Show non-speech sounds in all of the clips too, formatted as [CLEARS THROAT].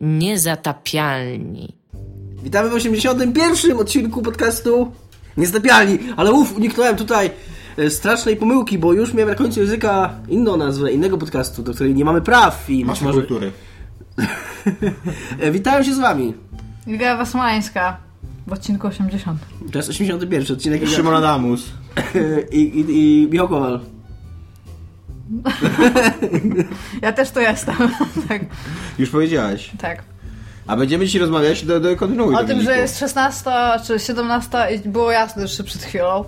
Niezatapialni. Witamy w 81. odcinku podcastu Niezatapialni, ale uff, uniknąłem tutaj e, strasznej pomyłki, bo już miałem na końcu języka inną nazwę, innego podcastu, do której nie mamy praw i Masa może... kultury. [LAUGHS] E, Witałem się z wami. Liga Wasmańska w odcinku 80. To jest 81. odcinek Szymon Adamus. i, i, i Michał Kowal. [LAUGHS] Ja też tu jestem. [LAUGHS] tak, Już powiedziałaś. tak. A będziemy dzisiaj rozmawiać, do, do kontynuuj O tym, że jest 16 czy 17 i było jasne jeszcze przed chwilą.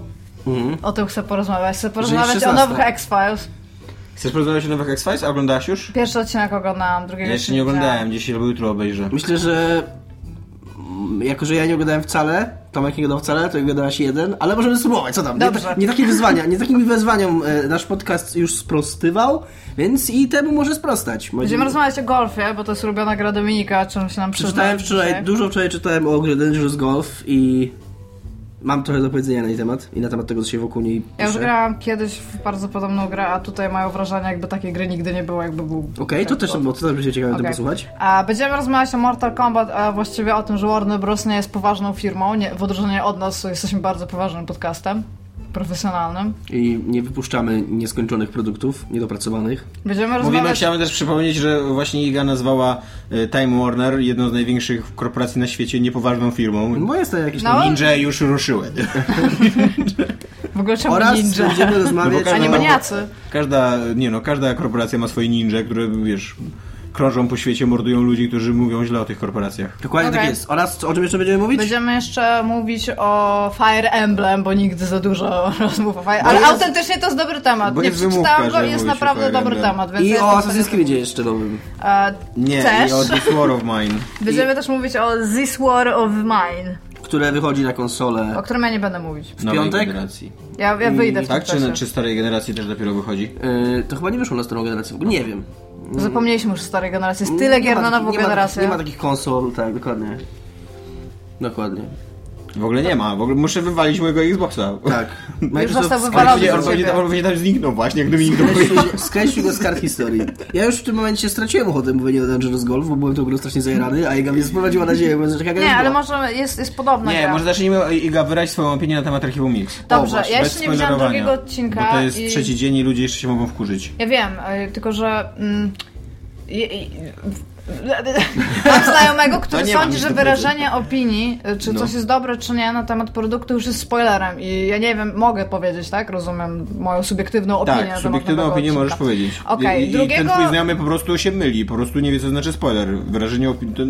Mhm. O tym chcę porozmawiać. Chcę porozmawiać o 16. nowych X-Files. Chcesz porozmawiać o nowych X-Files? A oglądałaś już? Pierwszy odcinek oglądałam, Ja drugiego jeszcze nie oglądałem, dzisiaj albo jutro obejrzę. Myślę, że jako, że ja nie oglądałem wcale, Tomek nie oglądał wcale, to oglądałaś jeden, ale możemy spróbować, co tam? Nie, Dobrze. ta, nie takie wyzwania, nie takimi wyzwaniom e, nasz podcast już sprostywał, więc i temu może sprostać. Będziemy rozmawiać o golfie, bo to jest ulubiona gra Dominika, czym się nam przyzna. Przeczytałem wczoraj, dzisiaj. dużo wczoraj czytałem o grze Dangerous Golf i mam trochę do powiedzenia na jej temat i na temat tego, co się wokół niej Ja już pisze. grałam kiedyś w bardzo podobną grę, a tutaj mają wrażenie, jakby takiej gry nigdy nie było, jakby był. Okej, to też, to też będzie ciekawe okay. Posłuchać. A będziemy rozmawiać o Mortal Kombat, a właściwie o tym, że Warner Bros. nie jest poważną firmą. Nie, w odróżnieniu od nas jesteśmy bardzo poważnym podcastem. Profesjonalnym. I nie wypuszczamy nieskończonych produktów, niedopracowanych. Będziemy Mówimy, rozmawiać. chciałem też przypomnieć, że właśnie Iga nazwała e, Time Warner, jedną z największych korporacji na świecie, niepoważną firmą. Bo jest to jakieś No. tam... Ninja już ruszyły. W ogóle czemu Oraz ninja? będziemy rozmawiać... No bo A nie każda- maniacy. Każda, nie no, każda korporacja ma swoje ninja, które, wiesz, krążą po świecie, mordują ludzi, którzy mówią źle o tych korporacjach. Dokładnie tak Okej. jest. Oraz o czym jeszcze będziemy mówić? Będziemy jeszcze mówić o Fire Emblem, bo nigdy za dużo [LAUGHS] rozmów o Fire Ale jest- autentycznie to jest dobry temat. bo nie przeczytałam wymówka, go i jest naprawdę dobry temat. Więc I ja o w Assassin's Creedzie jeszcze nowym. E, Nie, Też? i o This War of Mine. [LAUGHS] Będziemy też mówić o This War of Mine, które wychodzi na konsolę. o którym ja nie będę mówić. Nowej piątek? generacji. Ja, ja wyjdę w Tak, czy, czy starej generacji też dopiero wychodzi? Yy, to chyba nie wyszło na starą generację, w nie wiem. Zapomnieliśmy już o starej generacji. Jest tyle Nie gier na nową nie ma, generację. Nie ma takich konsol, tak, dokładnie. Dokładnie. W ogóle nie ma, w ogóle muszę wywalić mojego Xboxa. Tak. [LAUGHS] został On wywalony on, pewnie, on pewnie tam zniknął właśnie, jak Dominik to powiedział. Skreślił- go z kart historii. Ja już w tym momencie straciłem ochotę mówienia o Dangerous Golf, bo byłem tą grą strasznie zajarany, a Iga mnie sprowadziła na ziemię, Nie, jest ale może jest, jest podobna Nie, gra. może zacznijmy Iga wyrazić swoją opinię na temat Archiwum Mix. Dobrze, właśnie, ja jeszcze nie widziałam drugiego odcinka. Bo to jest i... trzeci dzień i ludzie jeszcze się mogą wkurzyć. Ja wiem, y, tylko że... Mm, i- i- [LAUGHS] Mam znajomego, który mam sądzi, że wyrażenie opinii, y, czy No. coś jest dobre, czy nie, na temat produktu już jest spoilerem. I ja nie wiem, mogę powiedzieć, tak? Rozumiem moją subiektywną opinię Tak, subiektywną opinię odcinka. możesz powiedzieć. Okej, I, i drugiego- ten twój znajomy po prostu się myli, po prostu nie wie, co znaczy spoiler. Wyrażenie opinii... To...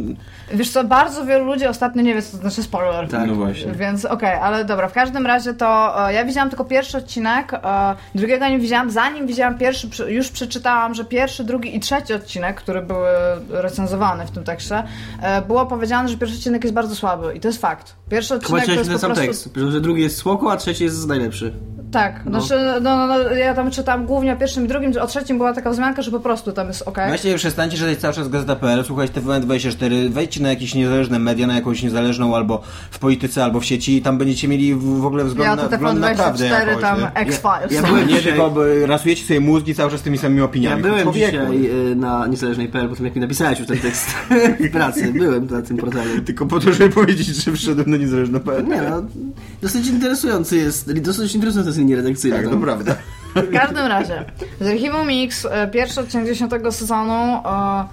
Wiesz co, bardzo wielu ludzi ostatnio nie wie, co znaczy spoiler. Tak. No właśnie. Więc okej, ale dobra, w każdym razie to e, ja widziałam tylko pierwszy odcinek, e, drugiego nie widziałam, zanim widziałam pierwszy, już przeczytałam, że pierwszy, drugi i trzeci odcinek, które były recenzowane w tym tekście, e, było powiedziane, że pierwszy odcinek jest bardzo słaby i to jest fakt. Pierwszy Chyba odcinek to czytałeś jest ten po sam prostu... tekst, że drugi jest spoko, a trzeci jest najlepszy. Tak, znaczy, no, no, no, ja tam czytałam głównie o pierwszym i drugim, o trzecim była taka wzmianka, że po prostu tam jest okej. Właśnie przestańcie czytać cały czas Gazeta.pl, słuchać TVN24, wejdźcie na jakieś niezależne media, na jakąś niezależną albo w polityce, albo w sieci i tam będziecie mieli w, ogóle wzgląd Ja na, to wgląd na prawdę TVN24 jakąś. tam? X-Files. Ja- ja byłem Nie dzisiaj- tylko rasujecie sobie mózgi cały czas tymi samymi Ja opiniami. byłem Człowieku. dzisiaj y, na niezależnej.pl, po tym jak mi napisałeś już ten tekst [LAUGHS] w pracy, byłem na tym portalu. Tylko po to, żeby powiedzieć, że wszedłem na niezależne.pl. Nie no, dosyć interesujący jest, dosyć interesująca jest linia redakcyjna. Tak, to prawda. W każdym razie, z Archiwum Mix, e, pierwszy odcinek dziesiątego sezonu, e,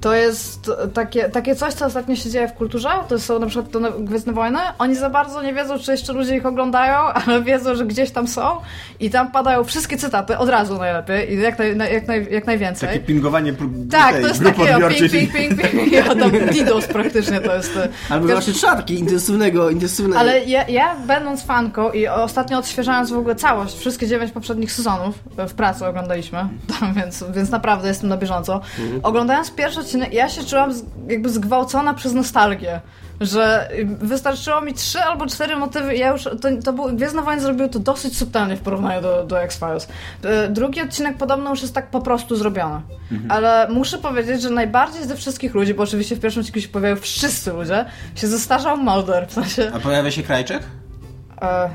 to jest takie, takie coś, co ostatnio się dzieje w kulturze. To są na przykład to Gwiezdne Wojny. Oni za bardzo nie wiedzą, czy jeszcze ludzie ich oglądają, [LAUGHS] ale wiedzą, że gdzieś tam są i tam padają wszystkie cytaty od razu najlepiej i jak, naj, na- jak, naj, jak najwięcej. Takie pingowanie prób, tak, tej to jest takie o, ping, ping, ping, ping. Ja, tam [LAUGHS] DDoS praktycznie to jest. e, Albo Wiesz- właśnie szatki intensywnego, intensywnego. ale ja, ja będąc fanką i ostatnio odświeżając w ogóle całość, wszystkie dziewięć poprzednich sezonów w pracy oglądaliśmy, [LAUGHS] więc, więc naprawdę jestem na bieżąco. Oglądając pierwszy odcinek, ja się czułam z, jakby zgwałcona przez nostalgię. Że wystarczyło mi trzy albo cztery motywy ja już, to, to był, Gwiezdne Wojny zrobiły to dosyć subtelnie w porównaniu do, do X-Files. E, Drugi odcinek podobno już jest tak po prostu zrobiony. Ale muszę powiedzieć, że najbardziej ze wszystkich ludzi, bo oczywiście w pierwszym odcinku się pojawiają wszyscy ludzie, się zestarzał Mulder, w sensie... A pojawia się Krajczek? E,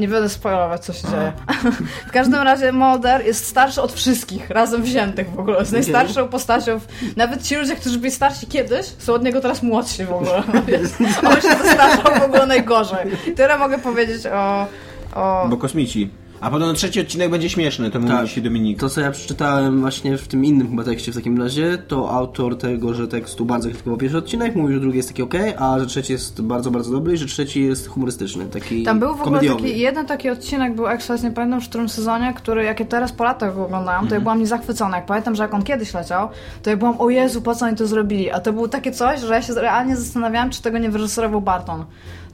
Nie będę spoilować, co się dzieje. [LAUGHS] w każdym razie Mulder jest starszy od wszystkich, razem wziętych w ogóle. Jest najstarszą postacią. W... Nawet ci ludzie, którzy byli starsi kiedyś, są od niego teraz młodsi w ogóle. [LAUGHS] [LAUGHS] On się zestarzał w ogóle najgorzej. Tyle mogę powiedzieć o... o... Bo kosmici. A podobno trzeci odcinek będzie śmieszny, to mówi Tak. się Dominik. To, co ja przeczytałem właśnie w tym innym chyba tekście w takim razie, to autor tego, że tekstu bardzo krytykował pierwszy odcinek, mówił, że drugi jest taki ok, a że trzeci jest bardzo, bardzo dobry i że trzeci jest humorystyczny, taki Tam był w ogóle komediowy. taki, jeden taki odcinek był X-Files, nie pamiętam w którym sezonie, który jak ja teraz po latach go oglądałam, to ja byłam niezachwycona. Jak pamiętam, że jak on kiedyś leciał, to ja byłam, o Jezu, po co oni to zrobili? A to było takie coś, że ja się realnie zastanawiałam, czy tego nie wyreżyserował Barton.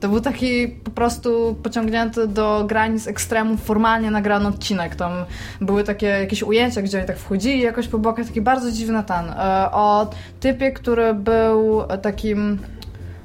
To był taki po prostu pociągnięty do granic ekstremów formalnie nagrany odcinek. Tam były takie jakieś ujęcia, gdzie oni tak wchodzili jakoś po bokach, taki bardzo dziwny ten. E, O typie, który był takim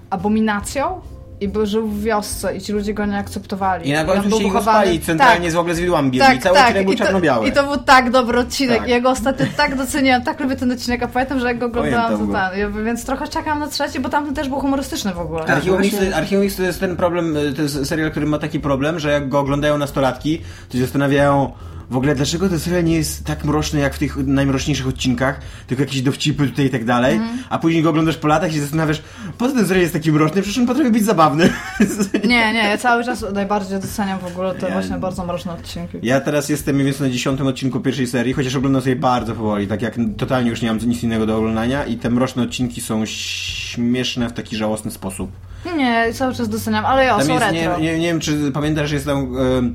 abominacją i był, żył w wiosce i ci ludzie go nie akceptowali. I na końcu się go spali, centralnie tak, z w ogóle z widłami tak, Cały tak. odcinek był I czarno-biały. I to był tak dobry odcinek. Tak. Ja go ostatnio tak doceniam, tak lubię ten odcinek, a pamiętam, że jak go oglądałam, to ten. Ja- Więc trochę czekam na trzeci, bo tamten też był humorystyczny w ogóle. Tak. Archiwum X, właśnie- Archiwum to jest ten problem, y, to jest serial, który ma taki problem, że jak go oglądają nastolatki, to się zastanawiają w ogóle dlaczego ten serial nie jest tak mroczny jak w tych najmroczniejszych odcinkach, tylko jakieś dowcipy tutaj i tak dalej, Mhm. a później go oglądasz po latach i się zastanawiasz, po co ten serial jest taki mroczny, przecież on potrafi być zabawny. [LAUGHS] Nie, nie, ja cały czas najbardziej doceniam w ogóle te Ja- właśnie bardzo mroczne odcinki. Ja teraz jestem mniej więcej na dziesiątym odcinku pierwszej serii, chociaż oglądam sobie bardzo powoli, tak jak totalnie już nie mam nic innego do oglądania i te mroczne odcinki są śmieszne w taki żałosny sposób. Nie, cały czas doceniam, ale ja, są jest, nie, retro. nie, nie wiem, czy pamiętasz, że jest tam e,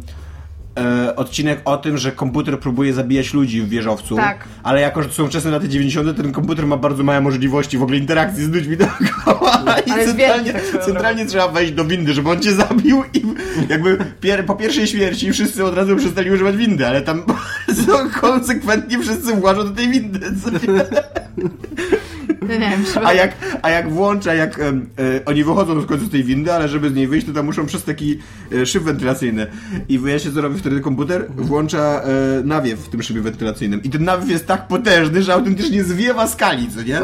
e, odcinek o tym, że komputer próbuje zabijać ludzi w wieżowcu. Tak. Ale jako, że to są wczesne lata 90., ten komputer ma bardzo małe możliwości w ogóle interakcji z ludźmi [LAUGHS] dookoła. I Ale centralnie, tak centralnie trzeba wejść do windy, żeby on cię zabił i jakby pier, po pierwszej śmierci wszyscy od razu przestali używać windy, ale tam [LAUGHS] bardzo konsekwentnie wszyscy włażą do tej windy. Nie, nie wiem, A jak, a jak włącza, jak e, oni wychodzą w końcu z tej windy, ale żeby z niej wyjść, to tam muszą przez taki e, szyb wentylacyjny. I wyjaśnię, co robi wtedy komputer? Włącza e, nawiew w tym szybie wentylacyjnym. I ten nawiew jest tak potężny, że autentycznie zwiewa skali, co nie?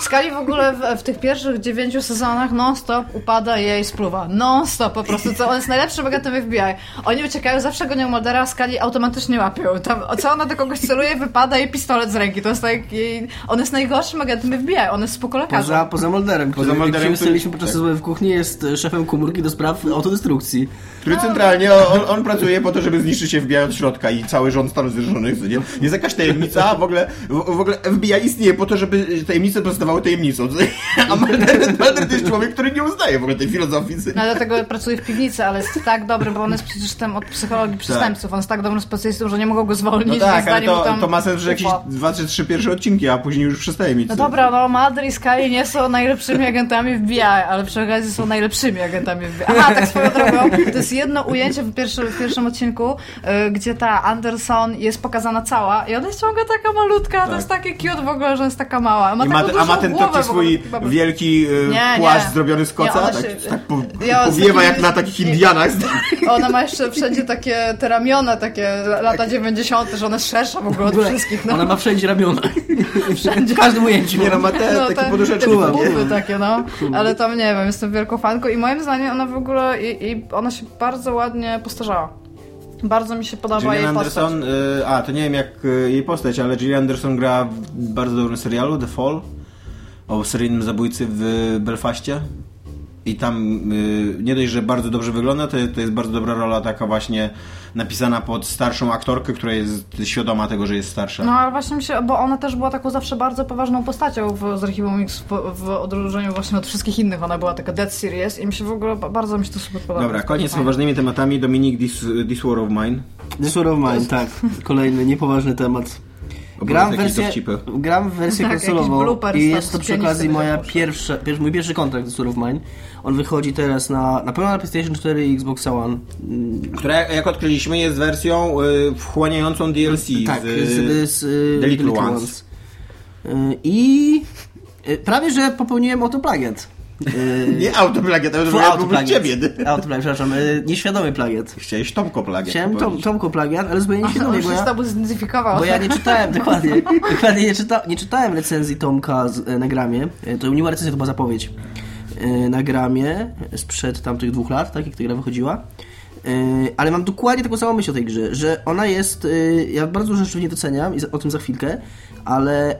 Skali w ogóle w, w tych pierwszych dziewięciu sezonach non-stop upada jej spluwa. Non-stop po prostu. Co, on jest najlepszym agentem FBI. Oni uciekają, zawsze gonią Muldera, a Skali automatycznie łapią. Tam, co ona do kogoś celuje, wypada jej pistolet z ręki. To jest tak jej... On jest najgorszym agentem FBI. On jest spoko lekarzem. Poza, poza Molderem, który, Poza Mulderem, jak się ustaliliśmy który- podczas tak. rozmowy w kuchni, jest e, szefem komórki do spraw autodestrukcji. Który centralnie, on, on pracuje po to, żeby zniszczyć FBI od środka i cały rząd Stanów Zjednoczonych, nie? Jest jakaś tajemnica, w ogóle, w, w ogóle FBI istnieje po to, żeby tajemnice pozostawały tajemnicą? [LAUGHS] A Mulder, Mulder to jest człowiek, który nie uznaje w ogóle tej filozofii. No dlatego pracuje w piwnicy, ale jest tak dobry, bo on jest przecież tam od psychologii przestępców. On jest tak dobrym specjalistą, że nie mogą go zwolnić. No tak, ale to, tam to ma sens, że jakieś dwa czy trzy pierwsze odcinki, a później już przestaje mieć No dobra, no Mulder i Scully nie są najlepszymi agentami FBI, ale przy okazji są najlepszymi agentami FBI. Aha, tak swoją drogą, to jest jedno ujęcie w, pierwszy, w pierwszym odcinku, y, gdzie ta Anderson jest pokazana cała i ona jest ciągle taka malutka, to jest takie cute w ogóle, że jest taka mała. Ma Tak. I ma, a ma ten taki w ogóle, swój wielki y, Nie, płaszcz nie. zrobiony z koca, Nie, tak, się- tak po, Ja powiewa jak na takich Indianach. [LAUGHS] Ona ma jeszcze wszędzie takie te ramiona, takie lata 90., że ona jest szersza w ogóle od wszystkich. No. Ona ma wszędzie ramiona. [LAUGHS] W każdym ujęciu. Nie no, ma te, No, takie te- poduszeczki. te bufy takie, no. [LAUGHS] Ale tam nie wiem, jestem wielką fanką i moim zdaniem ona w ogóle i, i ona się bardzo ładnie postarzała. Bardzo mi się podoba jej Gillian postać. Anderson, y, a to nie wiem jak y, jej postać, ale Gillian Anderson gra w bardzo dobrym serialu, The Fall, o seryjnym zabójcy w Belfaście. I tam y, nie dość, że bardzo dobrze wygląda, to, to jest bardzo dobra rola taka właśnie napisana pod starszą aktorkę, która jest świadoma tego, że jest starsza. No ale właśnie mi się, bo ona też była taką zawsze bardzo poważną postacią w, z Archiwum Mix w, w odróżnieniu właśnie od wszystkich innych. Ona była taka dead serious i mi się w ogóle bardzo mi się to super podoba. Dobra, koniec z poważnymi tematami. Dominik, this, this War of Mine. This War of Mine, tak. Kolejny niepoważny temat. Gram wersję, gram w wersję Tak, konsolową i jest to przy okazji moja pierwsza, pier, mój pierwszy kontrakt z War of Mine. On wychodzi teraz na, na pewno na PlayStation 4 i Xbox One. Mm, Która, jak- odkryliśmy, jest wersją y, wchłaniającą DLC Tak, z, z, z, y, The Little Little Ones. Ones. Y, I y, prawie, że popełniłem autoplagiat. Y, Nie autoplagiat, to Fu- był autoplagiat. ciebie. Autoplagiat, przepraszam. y, Nieświadomy plagiat. Chciałeś Tomko plagiat. Chciałem tom. Tomko plagiat, ale zupełnie nieświadomie, się bo z ja, tobą zidentyfikował. bo ja nie czytałem, dokładnie, [LAUGHS] dokładnie nie, czyta, nie czytałem recenzji Tomka z, e, na gramie. E, To nie była recenzja, to była zapowiedź e, na gramie sprzed tamtych dwóch lat, tak jak ta gra wychodziła. Ale mam dokładnie taką samą myśl o tej grze, że ona jest. Ja bardzo dużo rzeczy w niej doceniam i za- o tym za chwilkę, ale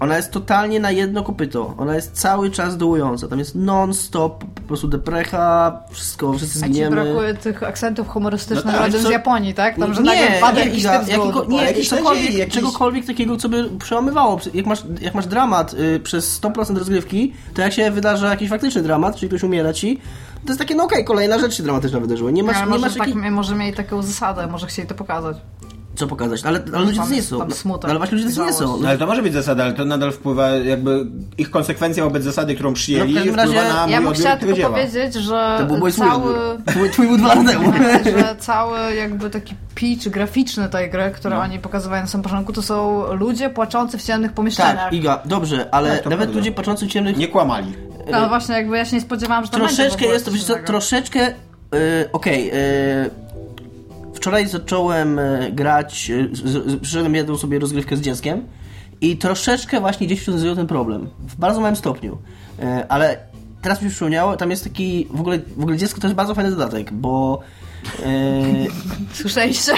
ona jest totalnie na jedno kopyto. Ona jest cały czas dołująca. Tam jest non-stop, po prostu deprecha, wszystko, wszyscy A ci zginiemy. brakuje tych akcentów humorystycznych No tak, co- z Japonii, tak? Tam, że nie, nagle pada nie, jakiś z jakiego, nie, jakiś cokolwiek, jakiś- czegokolwiek takiego, co by przełamywało. Jak masz, jak masz dramat y, przez 100% rozgrywki, to jak się wydarza jakiś faktyczny dramat, czyli ktoś umiera ci, to jest takie, no okej, kolejna rzecz się dramatyczna wydarzyła. Nie masz, nie może, masz tak, jakiej... może mieli taką zasadę, może chcieli to pokazać. Co pokazać? No, Ale, ale ludzie Tam to nie są. smutek, ale właśnie ludzie to nie są. No, ale to może być zasada, ale to nadal wpływa, jakby ich konsekwencja wobec zasady, którą przyjęli, No w każdym razie na Ja bym chciała tylko dzieła. powiedzieć, że To był mój cały... Twój, twój był dwa [LAUGHS] lata temu. że cały jakby taki pitch graficzny tej gry, który No. oni pokazywali na samym początku, to są ludzie płaczący w ciemnych pomieszczeniach. Tak, Iga, dobrze, ale Tak, nawet prawda. ludzie patrzący w ciemnych... Nie kłamali. No właśnie, jakby ja się nie spodziewałam, że to będzie Troszeczkę ogóle jest to, wiesz troszeczkę... Yy, Okej, yy, wczoraj zacząłem yy, grać, yy, z- przyszedłem jedną sobie rozgrywkę z dzieckiem i troszeczkę właśnie gdzieś rozwiązują ten problem. W bardzo małym stopniu. Yy, ale teraz mi się przypomniało, tam jest taki... W ogóle, w ogóle dziecko to jest bardzo fajny dodatek, bo... Yy, [LAUGHS] Słyszeliście?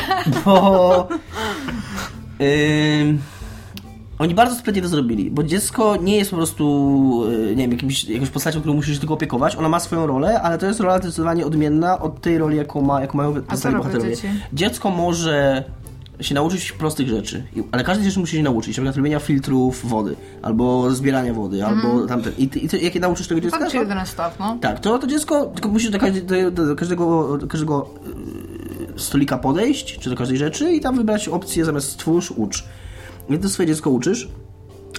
bo [LAUGHS] ym, oni bardzo to zrobili, bo dziecko nie jest po prostu y, nie wiem, jakimś, jakąś postacią, którą musisz tylko opiekować, ona ma swoją rolę, ale to jest rola zdecydowanie odmienna od tej roli, jaką, ma, jaką mają pozostali bohaterowie. Dziecko może się nauczyć prostych rzeczy, ale każdej rzeczy musi się nauczyć, na przykład robienia filtrów wody, albo zbierania wody, albo tamten. I, ty, i ty, jakie nauczysz tego dziecka? Tak, jeden stuff, no. Tak, to, to dziecko tylko musi do, każdej, do, do każdego, do każdego yy, stolika podejść, czy do każdej rzeczy i tam wybrać opcję zamiast stwórz, ucz. I ty swoje dziecko uczysz.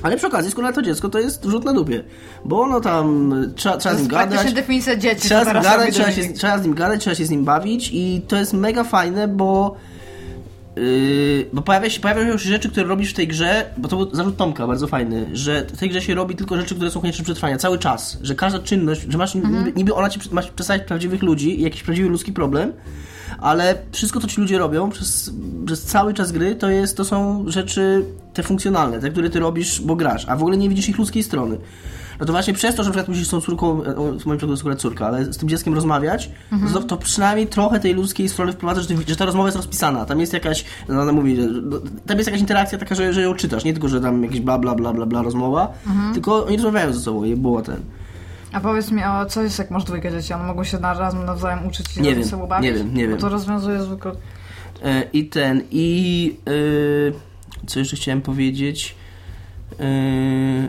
Ale przy okazji, skoro to dziecko to jest rzut na dupie, bo ono tam trzeba, trzeba To z nim gadać. definicja dzieci. Trzeba z nim gadać, trzeba, się, trzeba z nim gadać, trzeba się z nim bawić i to jest mega fajne, bo Yy, bo pojawia się, pojawiają się rzeczy, które robisz w tej grze, bo to był zarzut Tomka, bardzo fajny, że w tej grze się robi tylko rzeczy, które są konieczne do przetrwania, cały czas, że każda czynność, że masz niby, niby ona ci masz przedstawiać prawdziwych ludzi i jakiś prawdziwy ludzki problem, ale wszystko, co ci ludzie robią przez, przez cały czas gry, to jest, to są rzeczy te funkcjonalne, te, które ty robisz, bo grasz, a w ogóle nie widzisz ich ludzkiej strony. No to właśnie przez to, że na przykład musisz z tą córką, e, w moim przypadku jest akurat córka, ale z tym dzieckiem rozmawiać, to, to przynajmniej trochę tej ludzkiej strony wprowadza, że, że ta rozmowa jest rozpisana. Tam jest jakaś, no ona mówi, że, no, tam jest jakaś interakcja taka, że, że ją czytasz, nie tylko, że tam jakieś bla bla bla bla bla rozmowa, tylko oni rozmawiają ze sobą i było ten. A powiedz mi, o co jest jak masz dwójkę dzieci? One mogą się razem nawzajem uczyć i Nie wiem, sobą bawić? nie wiem, nie Bo wiem. to rozwiązuje zwykle... E, I ten, i e, co jeszcze chciałem powiedzieć? E,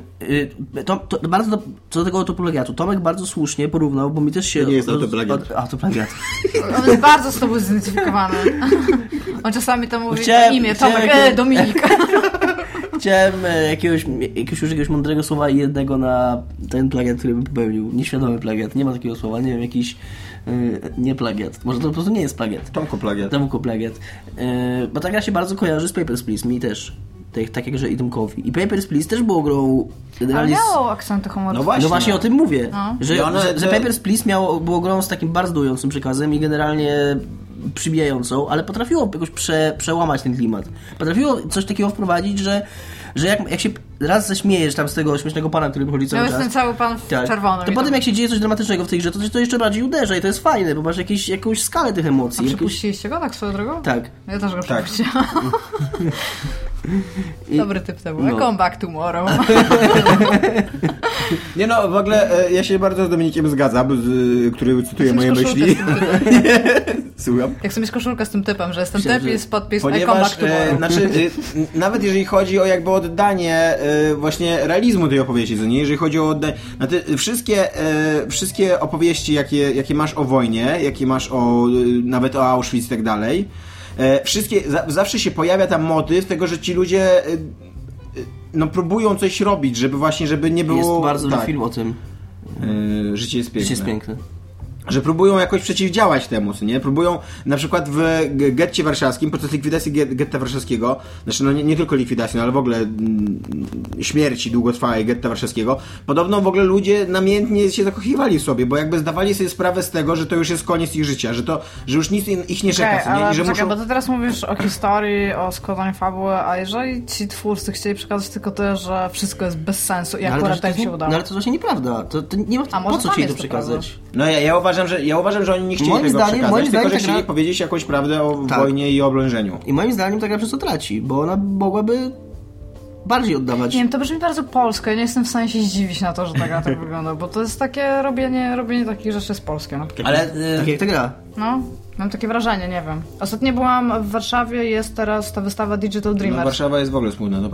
e, to, to bardzo do, co do tego autoplagiatu. Tomek bardzo słusznie porównał, bo mi też się... To nie jest autoplagiat. od- Autoplagiat. On jest bardzo z tobą zidentyfikowany. On czasami to mówi Chciałem- imię, Tomek, jakiegoś- e, Dominik. [LAUGHS] Chciałem e, jakiegoś, jakiegoś, już jakiegoś mądrego słowa i jednego na ten plagiat, który bym popełnił. Nieświadomy plagiat. Nie ma takiego słowa, nie wiem, jakiś e, nie plagiat. Może to po prostu nie jest plagiat. Tomko plagiat. Tomku plagiat. E, bo ta gra się bardzo kojarzy z Papers, Please, mi też. Tak, tak jak że i Tomkowi. I Papers, Please też było grą... Ale miało akcenty humorystyczne. No właśnie. No właśnie o tym mówię, No. że, I one- że, że te- Papers, Please miało, było grą z takim bardzo dującym przekazem i generalnie przybijającą, ale potrafiło jakoś prze, przełamać ten klimat. Potrafiło coś takiego wprowadzić, że, że jak, jak się raz zaśmiejesz tam z tego śmiesznego pana, który wychodzi No cały jest czas... ten cały pan w Tak. czerwonym. To potem jak się dzieje coś dramatycznego w tej grze, to to jeszcze bardziej uderza i to jest fajne, bo masz jakieś, jakąś skalę tych A emocji. Jakieś... przepuściliście go tak swoją drogą? Tak. Ja też go Tak. przepuściłam. [LAUGHS] [LAUGHS] [LAUGHS] I- Dobry typ to był. No. Come back tomorrow. [LAUGHS] Nie no, w ogóle e, ja się bardzo z Dominikiem zgadzam, z, który cytuje moje myśli. [LAUGHS] Słucham. Jak chcę mieć koszulkę z tym typem, że jestem Myślę, typ jest podpis I come back Ponieważ, tomorrow. e, znaczy, e, nawet jeżeli chodzi o jakby oddanie e, właśnie realizmu tej opowieści, co nie? Jeżeli chodzi o oddanie, na te, wszystkie, e, wszystkie opowieści, jakie, jakie masz o wojnie, jakie masz o, e, nawet o Auschwitz i tak dalej, e, wszystkie, za, zawsze się pojawia tam motyw tego, że ci ludzie e, e, no próbują coś robić, żeby właśnie, żeby nie było... Jest bardzo dobry tak, film o tym. e, życie jest piękne Życie jest piękne. Że próbują jakoś przeciwdziałać temu, co nie? Próbują na przykład w getcie warszawskim, podczas likwidacji get- getta warszawskiego, znaczy no nie, nie tylko likwidacji, no ale w ogóle mm, śmierci długotrwałej getta warszawskiego, podobno w ogóle ludzie namiętnie się zakochiwali w sobie, bo jakby zdawali sobie sprawę z tego, że to już jest koniec ich życia, że to, że już nic ich nie czeka, co nie? I że czekaj, muszą... bo ty teraz mówisz o historii, o składaniu fabuły, a jeżeli ci twórcy chcieli przekazać tylko to, że wszystko jest bez sensu i No akurat tak się udało. no ale to właśnie nieprawda. To, to nie ma A może po co ci to przekazać? No ja, ja uważam, że, ja uważam, że oni nie chcieli Moim tego zdaniem- przekazać, moim tylko zdaniem że chcieli gra- powiedzieć jakąś prawdę o Tak. wojnie i o oblężeniu. I moim zdaniem ta gra przez to traci, bo ona mogłaby bardziej oddawać. Nie wiem, to brzmi bardzo polsko. Ja nie jestem w stanie się zdziwić na to, że ta gra tak [LAUGHS] wygląda, bo to jest takie robienie, robienie takich rzeczy jest polskie. No. Ale Tak jak ta gra. no, mam takie wrażenie, nie wiem. Ostatnio byłam w Warszawie, jest teraz ta wystawa Digital no, Dreamers. Warszawa jest w ogóle smutna, to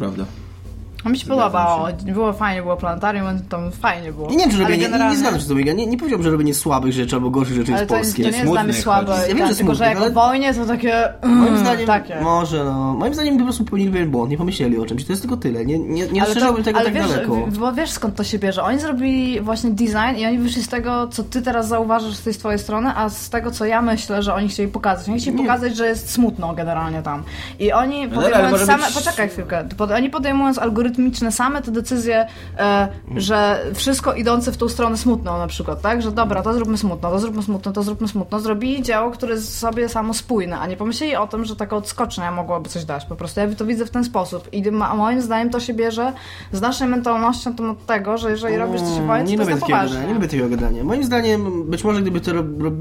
prawda. No, mi się podobało, było fajnie, było planetarium, tam fajnie było. Ja nie wiem, czy Ale robię, nie, nie, generalnie- nie zgadzam się z tobą. Ja nie, nie powiedziałbym, że robienie słabych rzeczy albo gorszych rzeczy Ale jest to, jest, polskie. to nie jest dla mnie słabe. Ja wiem, tak, że tylko że jak ale- wojnie to takie... Moim mm, zdaniem, takie. może no. Moim zdaniem po prostu popełnili pewien błąd, nie pomyśleli o czymś. To jest tylko tyle. Nie, nie, nie rozszerzałbym tego ale tak wiesz, daleko. Bo wiesz skąd to się bierze? Oni zrobili właśnie design i oni wyszli z tego, co ty teraz zauważasz z tej twojej strony, a z tego, co ja myślę, że oni chcieli pokazać. Oni chcieli Nie. pokazać, że jest smutno generalnie tam. I oni ale podejmując same... być- Poczekaj chwilkę. Oni podejmując algorytmiczne same te decyzje, e, że wszystko idące w tą stronę smutną na przykład, tak? Że dobra, to zróbmy smutno, to zróbmy smutno, to zróbmy smutno. Zrobili dzieło, które jest sobie samo spójne, a nie pomyśleli o tym, że taka odskocznia mogłaby coś dać. Po prostu ja to widzę w ten sposób. I moim zdaniem to się bierze z naszej mentalnością to od tego, że jeżeli robisz coś wojnie, nie to jest na poważnie. Nie lubię takiego gadania. Moim zdaniem, być może gdyby to rob, rob,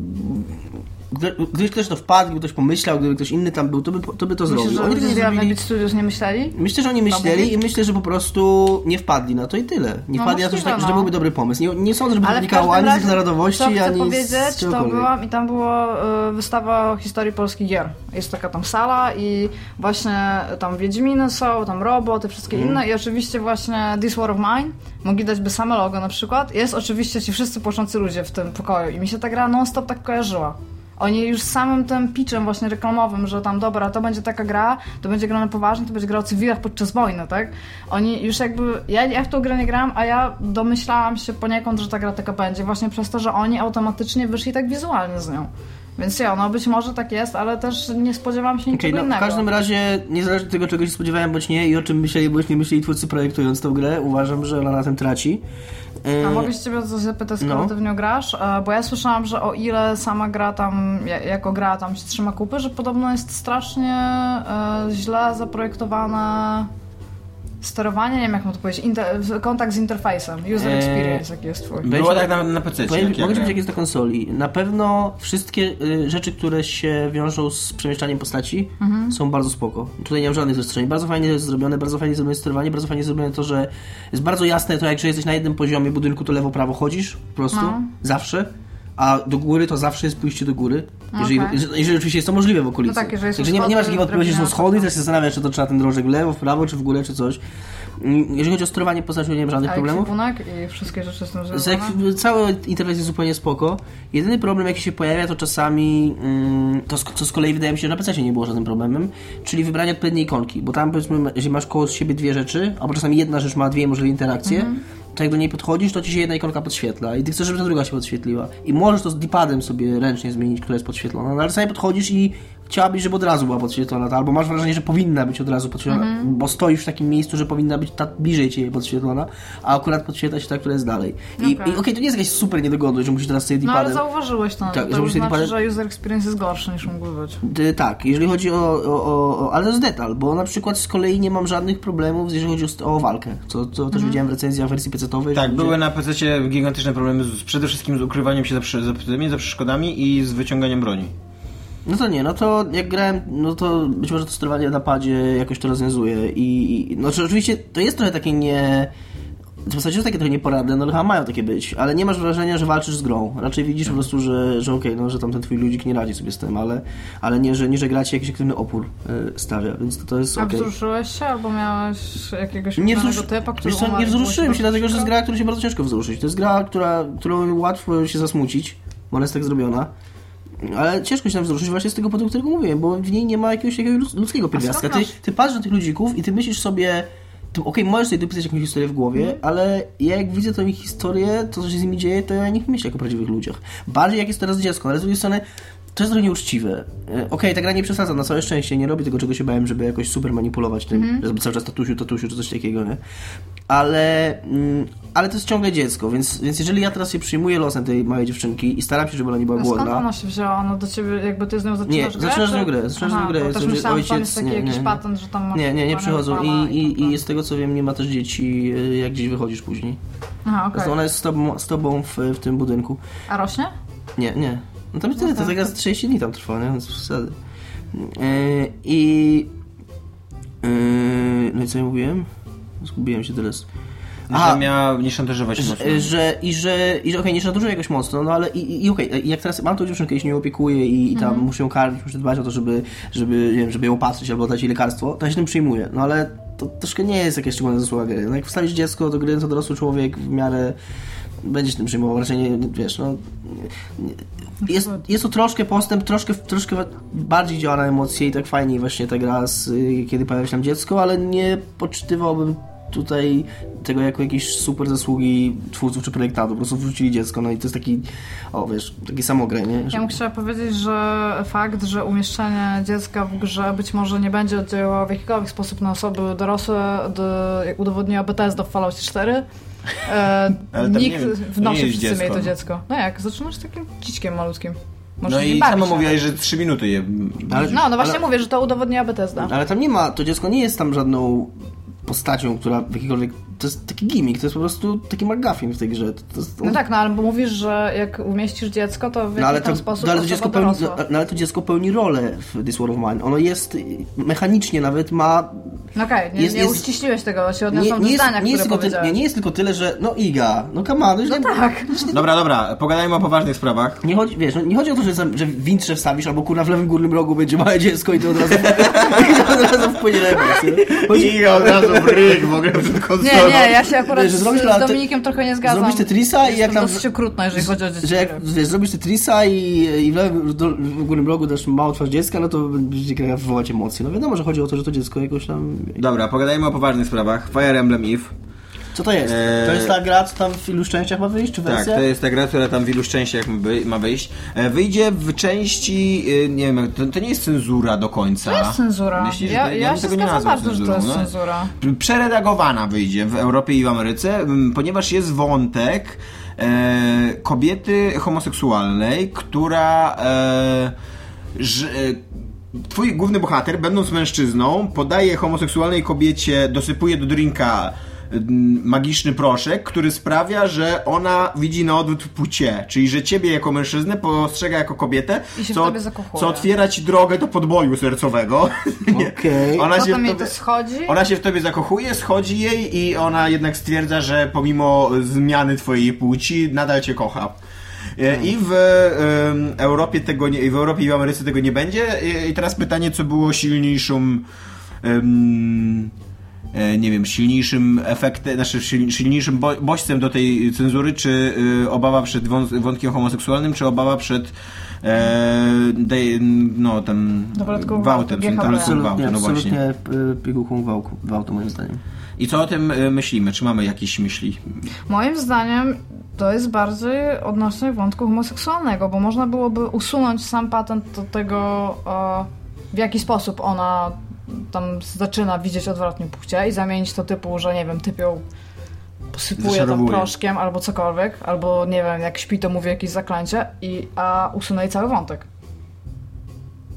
gdyby ktoś to wpadł, gdyby ktoś pomyślał, gdyby ktoś inny tam był, to by, to by to Myślisz, zrobił. że Oni zrobili- Madrid Studios nie myśleli? Myślę, że oni myśleli i myślę, że po prostu nie wpadli na to i tyle. Nie No wpadli na to, że, tak, że to no. byłby dobry pomysł. Nie, nie sądzę, żeby to wynikało ani z ich narodowości, chcę ani powiedzieć, z to byłam i tam była y, wystawa o historii polskich gier. Jest taka tam sala i właśnie tam Wiedźminy są, tam Robo, te wszystkie Mhm. inne i oczywiście właśnie This War of Mine, mogli dać by same logo na przykład. Jest oczywiście ci wszyscy płaczący ludzie w tym pokoju i mi się ta gra non-stop tak kojarzyła. Oni już samym tym pitchem właśnie reklamowym, że tam dobra, to będzie taka gra, to będzie gra na poważnie, to będzie gra o cywilach podczas wojny, tak? Oni już jakby, ja, ja w tą grę nie grałam, a ja domyślałam się poniekąd, że ta gra taka będzie, właśnie przez to, że oni automatycznie wyszli tak wizualnie z nią. Więc ja, no być może tak jest, ale też nie spodziewałam się niczego no, w innego. każdym razie, niezależnie od tego, czego się spodziewałem, bądź nie i o czym myśleli, bądź nie myśleli twórcy projektując tą grę, uważam, że ona na tym traci. A mogę się ciebie coś zapytać, skoro No. ty w nią grasz? E, Bo ja słyszałam, że o ile sama gra tam, ja- jako gra tam się trzyma kupy, że podobno jest strasznie e, źle zaprojektowane sterowanie, nie wiem jak mam to powiedzieć, inter- kontakt z interfejsem, user Eee, experience, jaki jest twój. Będzie- Było tak na, na PC. Mogę jak jest na konsoli. Na pewno wszystkie y, rzeczy, które się wiążą z przemieszczaniem postaci, Mhm. są bardzo spoko. Tutaj nie mam żadnych zastrzeżeń. Bardzo fajnie jest zrobione, bardzo fajnie zrobione sterowanie, bardzo fajnie zrobione to, że jest bardzo jasne to, jak że jesteś na jednym poziomie budynku, to lewo-prawo chodzisz po prostu, No. zawsze. A do góry to zawsze jest pójście do góry. Jeżeli, Okej. jeżeli, jeżeli oczywiście jest to możliwe w okolicy. No tak, jeżeli są Także nie, nie masz takiej wątpliwości, że są schody, teraz się zastanawiasz, czy to trzeba ten drążek w lewo, w prawo, czy w górę, czy coś. Mm, Jeżeli chodzi o sterowanie postacią, nie mam żadnych A problemów. i wszystkie rzeczy z tym Z związane? jak, cały interfejs jest zupełnie spoko. Jedyny problem, jaki się pojawia, to czasami, mm, to co z kolei wydaje mi się, że na PC nie było żadnym problemem, czyli wybranie odpowiedniej ikonki, bo tam powiedzmy, jeżeli masz koło siebie dwie rzeczy, albo czasami jedna rzecz ma dwie możliwe interakcje, to jak do niej podchodzisz, to ci się jedna ikonka podświetla i ty chcesz, żeby ta druga się podświetliła. I możesz to z dipadem sobie ręcznie zmienić, która jest podświetlona, no ale czasami podchodzisz i chciałabyś, żeby od razu była podświetlona, to albo masz wrażenie, że powinna być od razu podświetlona, bo stoisz w takim miejscu, że powinna być ta bliżej ciebie podświetlona, a akurat podświetla się ta, która jest dalej. I okej, Okej. to nie jest jakaś super niedogodność, że musisz teraz sobie No ale zauważyłeś to, Tak, że to już musisz znaczy, dipadem- że user experience jest gorszy niż mógłby być. Y, Tak, jeżeli chodzi o, o, o, o. Ale to jest detal, bo na przykład z kolei nie mam żadnych problemów, jeżeli chodzi o, o walkę, co, co też widziałem w recenzjach w wersji PC-owej. Tak, gdzie- były na PC gigantyczne problemy z, przede wszystkim z ukrywaniem się za, za, za przeszkodami i z wyciąganiem broni. No to nie, no to jak grałem, no to być może to sterowanie na padzie jakoś to rozwiązuje i, i no czy oczywiście to jest trochę takie nie... W zasadzie jest takie trochę nieporadne, no chyba mają takie być, ale nie masz wrażenia, że walczysz z grą. Raczej widzisz po prostu, że, że okej, no że tam ten twój ludzik nie radzi sobie z tym, ale, ale nie, że, nie, że gra ci jakiś aktywny opór y, stawia, więc to, to jest A okej. wzruszyłeś się albo miałeś jakiegoś Nie, typa, który co, nie wzruszyłem się, dlatego że jest gra, którą się bardzo ciężko wzruszyć. To jest gra, która, którą łatwo się zasmucić, bo ona jest tak zrobiona. Ale ciężko się tam wzruszyć właśnie z tego powodu, którego mówiłem, bo w niej nie ma jakiegoś, jakiegoś ludzkiego pierwiastka. Ty, ty patrzysz na tych ludzików i ty myślisz sobie, okej, możesz sobie dopisać jakąś historię w głowie, Mhm. ale ja jak widzę tą ich historię, to co się z nimi dzieje, to ja nie myślę jako o prawdziwych ludziach. Bardziej jak jest teraz dziecko, ale z drugiej strony to jest trochę nieuczciwe. E, Okej, ta gra nie przesadza, na całe szczęście nie robi tego, czego się bałem, żeby jakoś super manipulować tym, Mhm. żeby cały czas tatusiu, tatusiu, czy coś takiego, nie? Ale, mm, ale to jest ciągle dziecko, więc, więc jeżeli ja teraz się przyjmuję losem tej małej dziewczynki i staram się, żeby ona nie była A skąd głodna, ona się wzięła? Ona do ciebie, jakby ty z nią zaczynasz Nie, grę? zaczynasz czy- grę, zaczynasz Aha, grę, jest też ojciec- myślałam, ojciec- jest taki nie, jakiś nie. patent, że tam nie, nie, nie przychodzą i, i, tak i z tego co wiem nie ma też dzieci, y, jak gdzieś wychodzisz później. Aha, okej. Zresztą Ona jest z tobą, z tobą w, w tym budynku. A rośnie? Nie, nie. No tam tyle, to taka z 30 dni tam trwa, nie? Więc wsady. Yy, I... Yy, no i co ja mówiłem? Zgubiłem się teraz. Że miała nie szantażować mocno. Że, że, I że, i że okej, nie szantażuję jakoś mocno, no ale i, i okej, jak teraz mam tą dziewczynkę, jeśli nie opiekuję i, i tam muszę ją karmić, muszę dbać o to, żeby, żeby, nie wiem, żeby ją opatrzyć albo dać jej lekarstwo, to ja się tym przyjmuję. No ale to troszkę nie jest jakieś szczególne zasługa gry. No jak wstawisz dziecko do gry, to dorosły człowiek w miarę będzie się tym przyjmował, raczej nie, nie wiesz, no... Nie, jest, jest to troszkę postęp, troszkę, troszkę bardziej działa na emocje i tak fajniej właśnie ta gra, z, y, kiedy pojawia się tam dziecko, ale nie poczytywałbym tutaj tego jako jakieś super zasługi twórców czy projektantów. Po prostu wrzucili dziecko, no i to jest taki, o wiesz, taki samograj, nie? Ja bym chciała powiedzieć, że fakt, że umieszczenie dziecka w grze być może nie będzie oddziaływało w jakikolwiek sposób na osoby dorosłe, do, jak udowodniła Bethesda w Falloutie 4, e, [LAUGHS] nikt nie- wnosi jest wszyscy dziecko, mieli to no. dziecko. No jak, zaczynasz takim dziczkiem malutkim. No i bawić sama mówiłaś, że 3 minuty je... Ale- No, no właśnie ale- mówię, że to udowodniła Bethesda. Ale tam nie ma, to dziecko nie jest tam żadną postacią, która w jakikolwiek, to jest taki gimmick, to jest po prostu taki McGuffin w tej grze. To, to jest, No tak, no ale bo mówisz, że jak umieścisz dziecko, to w jakiś No ale, to, sposób no, ale to dziecko pełni, no, no, ale to dziecko pełni rolę w This War of Mine. Ono jest mechanicznie nawet ma. No okej, nie, jest- nie jest- uściśliłeś tego, się Nie, odniosłam nie, do zdania, nie, jest które ty, nie, nie jest tylko tyle, że no Iga, no come on, no, już No nie, tak. Dobra, dobra, pogadajmy o poważnych sprawach. nie chodzi, wiesz, no, nie chodzi o to, że, że w wintrze wstawisz albo kurna w lewym górnym rogu będzie małe dziecko i to od razu, [LAUGHS] i to od razu wpłynie na emocje. [LAUGHS] Chodzi, Iga od razu ryk w ogóle przed konsolą. Nie, nie, ja się akurat Wiesz, że z, zrobisz z te- Dominikiem trochę nie zgadzam. zrobisz Tetrisa i jak tam... dosyć okrutna, jeżeli chodzi o dzieci. Że jak wiesz, zrobisz Tetrisa i, i w lewym do, w górnym rogu dasz małą twarz dziecka, no to będzie gra wywołać emocje. No wiadomo, że chodzi o to, że to dziecko jakoś tam... Dobra, pogadajmy o poważnych sprawach. Fire Emblem Eve. Co to jest? Eee, To jest ta gra, co tam w ilu częściach ma wyjść, czy Tak, wersja? to jest ta gra, która tam w ilu częściach ma wy- ma wyjść. E, Wyjdzie w części, e, nie wiem, to, to nie jest cenzura do końca. To jest cenzura. Myślisz, że ja ja bym się tego nie bardzo, że to jest cenzurą, no. cenzura. Przeredagowana wyjdzie w Europie i w Ameryce, m, ponieważ jest wątek e, kobiety homoseksualnej, która e, że, e, Twój główny bohater, będąc mężczyzną, podaje homoseksualnej kobiecie, dosypuje do drinka magiczny proszek, który sprawia, że ona widzi na odwrót płcie, czyli że ciebie jako mężczyznę postrzega jako kobietę, I się w co, tobie zakochuje. co otwiera ci drogę do podboju sercowego. [LAUGHS] Okej. Ona się tobie- to schodzi. ona się w tobie zakochuje, schodzi jej i ona jednak stwierdza, że pomimo zmiany twojej płci nadal cię kocha. E, I w Europie tego nie, i w Europie i w Ameryce tego nie będzie. I- I teraz pytanie, co było e, nie wiem, silniejszym efektem, znaczy sil- silniejszym bo- bodźcem do tej cenzury, czy y, obawa przed wątkiem homoseksualnym, czy obawa przed e, no, tam gwałtem, Absolutnie, gwałtem, no właśnie. absolutnie y, pigułką gwałku, gwałtu moim zdaniem. I co o tym myślimy? Czy mamy jakieś myśli? Moim zdaniem to jest bardziej odnośnie wątku homoseksualnego, bo można byłoby usunąć sam patent do tego, e, w jaki sposób ona tam zaczyna widzieć odwrotnie płcie i zamienić to typu, że nie wiem, typ ją posypuje tam proszkiem albo cokolwiek, albo nie wiem, jak śpi to mówi jakieś zaklęcie, i, a usunę jej cały wątek.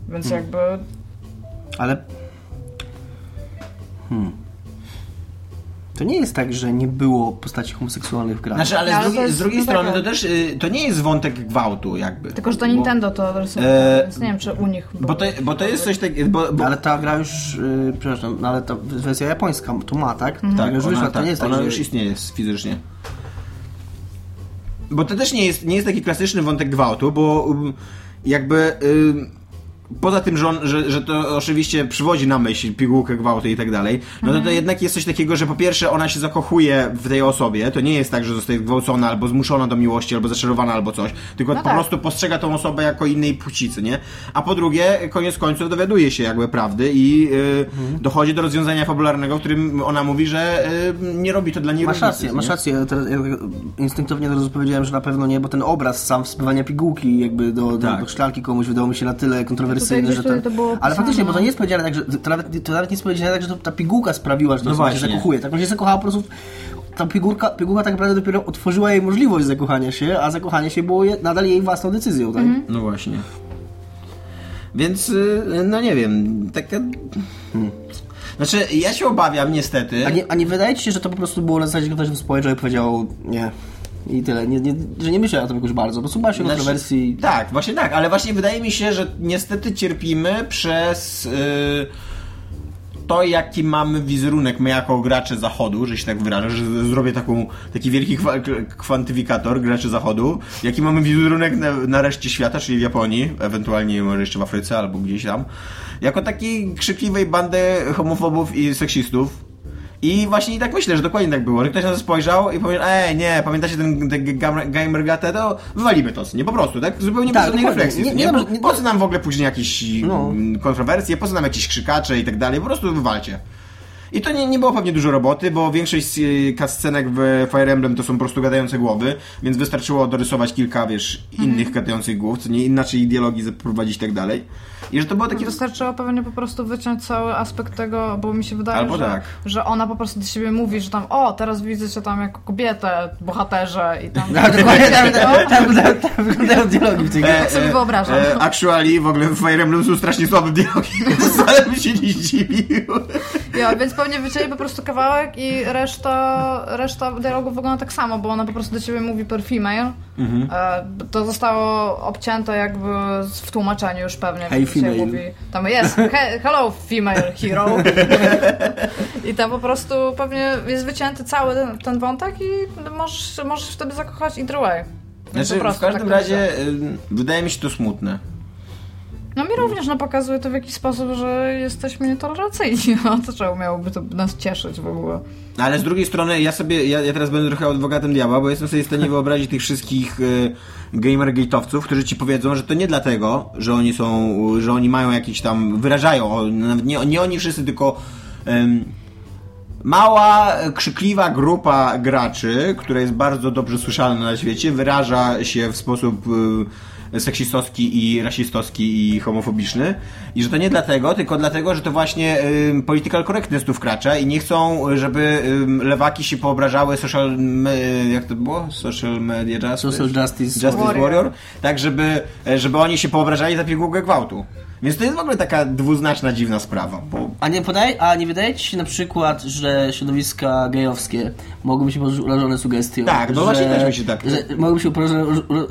Więc Hmm. jakby Ale... Hmm. To nie jest tak, że nie było postaci homoseksualnych w grach. Znaczy, ale No, z, ale jest- z drugiej strony tak, to też y, to nie jest wątek gwałtu jakby. Tylko, że to Bo- Nintendo to rysuje, E, więc nie wiem, czy u nich Bo to, bo to jest coś takiego... Bo, bo, Ale ta gra już, y, przepraszam, no ale ta wersja japońska to ma, tak? Mhm. tak, już ona, wyszła, to tak, nie jest tak, ona że... już istnieje fizycznie. Bo to też nie jest, nie jest taki klasyczny wątek gwałtu, bo um, jakby... ym, Poza tym, że, on, że, że to oczywiście przywodzi na myśl pigułkę gwałtu i tak dalej, no to, to jednak jest coś takiego, że po pierwsze ona się zakochuje w tej osobie, to nie jest tak, że zostaje zgwałcona albo zmuszona do miłości, albo zaczarowana, albo coś, tylko No po tak. prostu postrzega tą osobę jako innej płcicy, nie? A po drugie, koniec końców dowiaduje się jakby prawdy i y, dochodzi do rozwiązania fabularnego, w którym ona mówi, że y, nie robi to dla niej Masz różnicy, rację, masz rację. Teraz ja tak instynktownie od razu powiedziałem, że na pewno nie, bo ten obraz sam wsypywania pigułki jakby do, do, Tak. do szklanki komuś wydawał mi się na tyle kontrowersyjny, Tutaj że ten... Ale faktycznie, bo to nie jest powiedziane tak, że to nawet, to nawet nie jest powiedziane tak, że to ta pigułka sprawiła, że to No się zakochuje. Tak, on się zakochała po prostu... Ta pigułka, pigułka tak naprawdę dopiero otworzyła jej możliwość zakochania się, a zakochanie się było je, nadal jej własną decyzją, tak? No właśnie. Więc, y, no nie wiem, taka... Hmm. Znaczy, ja się obawiam niestety... A nie, a nie wydaje ci się, że to po prostu było na zasadzie, że ktoś w społeczeństwie powiedział, nie, i tyle. Nie, nie, że nie myślę o tym jakoś bardzo, bo słucha się Znaczy, kontrowersji. Tak, właśnie tak, ale właśnie wydaje mi się, że niestety cierpimy przez yy, to, jaki mamy wizerunek my jako gracze zachodu, że się tak wyrażę, że zrobię taką, taki wielki kwa, kwantyfikator graczy zachodu, jaki mamy wizerunek na, na reszcie świata, czyli w Japonii, ewentualnie może jeszcze w Afryce albo gdzieś tam, jako takiej krzykliwej bandy homofobów i seksistów. I właśnie i tak myślę, że dokładnie tak było, że ktoś na to spojrzał i powiedział, ej, nie, pamiętacie ten, ten gam- Gamergatę, to wywalimy to, nie po prostu, tak? Zupełnie Tak, bez żadnej refleksji. Nie- Nie, nie po, dobrze- nie- po co nam w ogóle później jakieś No. mm, kontrowersje, po co nam jakieś krzykacze i tak dalej, po prostu wywalcie. I to nie, nie było pewnie dużo roboty, bo większość y, cutscenek w Fire Emblem to są po prostu gadające głowy, więc wystarczyło dorysować kilka, wiesz, Mhm. innych gadających głów, co nie inaczej dialogi zaprowadzić i tak dalej. I że to było takie... Wystarczyło pewnie po prostu wyciąć cały aspekt tego, bo mi się wydaje, Albo że, tak. że ona po prostu do siebie mówi, że tam o, teraz widzę cię tam jako kobietę, bohaterze i tam... [LAUGHS] No, dokładnie tak, tak, tak, tak, tak wyglądają dialogi w tej grze. [LAUGHS] Tak sobie wyobrażam. E, actually, w ogóle w Fire Emblem są strasznie słabe dialogi, [LAUGHS] więc wcale bym się nie zdziwił. Ja, więc pewnie wycięli po prostu kawałek i reszta, reszta dialogu wygląda tak samo, bo ona po prostu do ciebie mówi per female. Mhm. E, to zostało obcięte jakby w tłumaczeniu już pewnie. Hey, female. Mówi, tam jest, he, hello female hero. I tam po prostu pewnie jest wycięty cały ten, ten wątek i możesz, możesz wtedy zakochać either way. Znaczy, w każdym tak razie myślę. wydaje mi się to smutne. No mi również no, pokazuje to w jakiś sposób, że jesteśmy nietolerancyjni. [LAUGHS] No to czemu miałoby to nas cieszyć w ogóle? No, Ale z drugiej strony ja sobie, ja, ja teraz będę trochę adwokatem diabła, bo jestem sobie w stanie wyobrazić tych wszystkich y, gamergate'owców, którzy ci powiedzą, że to nie dlatego, że oni są, że oni mają jakiś tam, wyrażają, nie, nie oni wszyscy, tylko mała, krzykliwa grupa graczy, która jest bardzo dobrze słyszalna na świecie, wyraża się w sposób y, seksistowski i rasistowski i homofobiczny i że to nie dlatego, tylko dlatego, że to właśnie y, political correctness tu wkracza i nie chcą, żeby y, lewaki się poobrażały social, jak to było? Social media justice? Social Justice Justice Warrior. Warrior. tak żeby, żeby oni się poobrażali za pigułkę gwałtu. Więc to jest w ogóle taka dwuznaczna, dziwna sprawa, bo A nie, podaje, a nie wydaje ci się na przykład, że środowiska gejowskie mogłyby się poczuć urażone sugestią? Tak, no że, właśnie też mi się tak- Że mogłyby się urażone,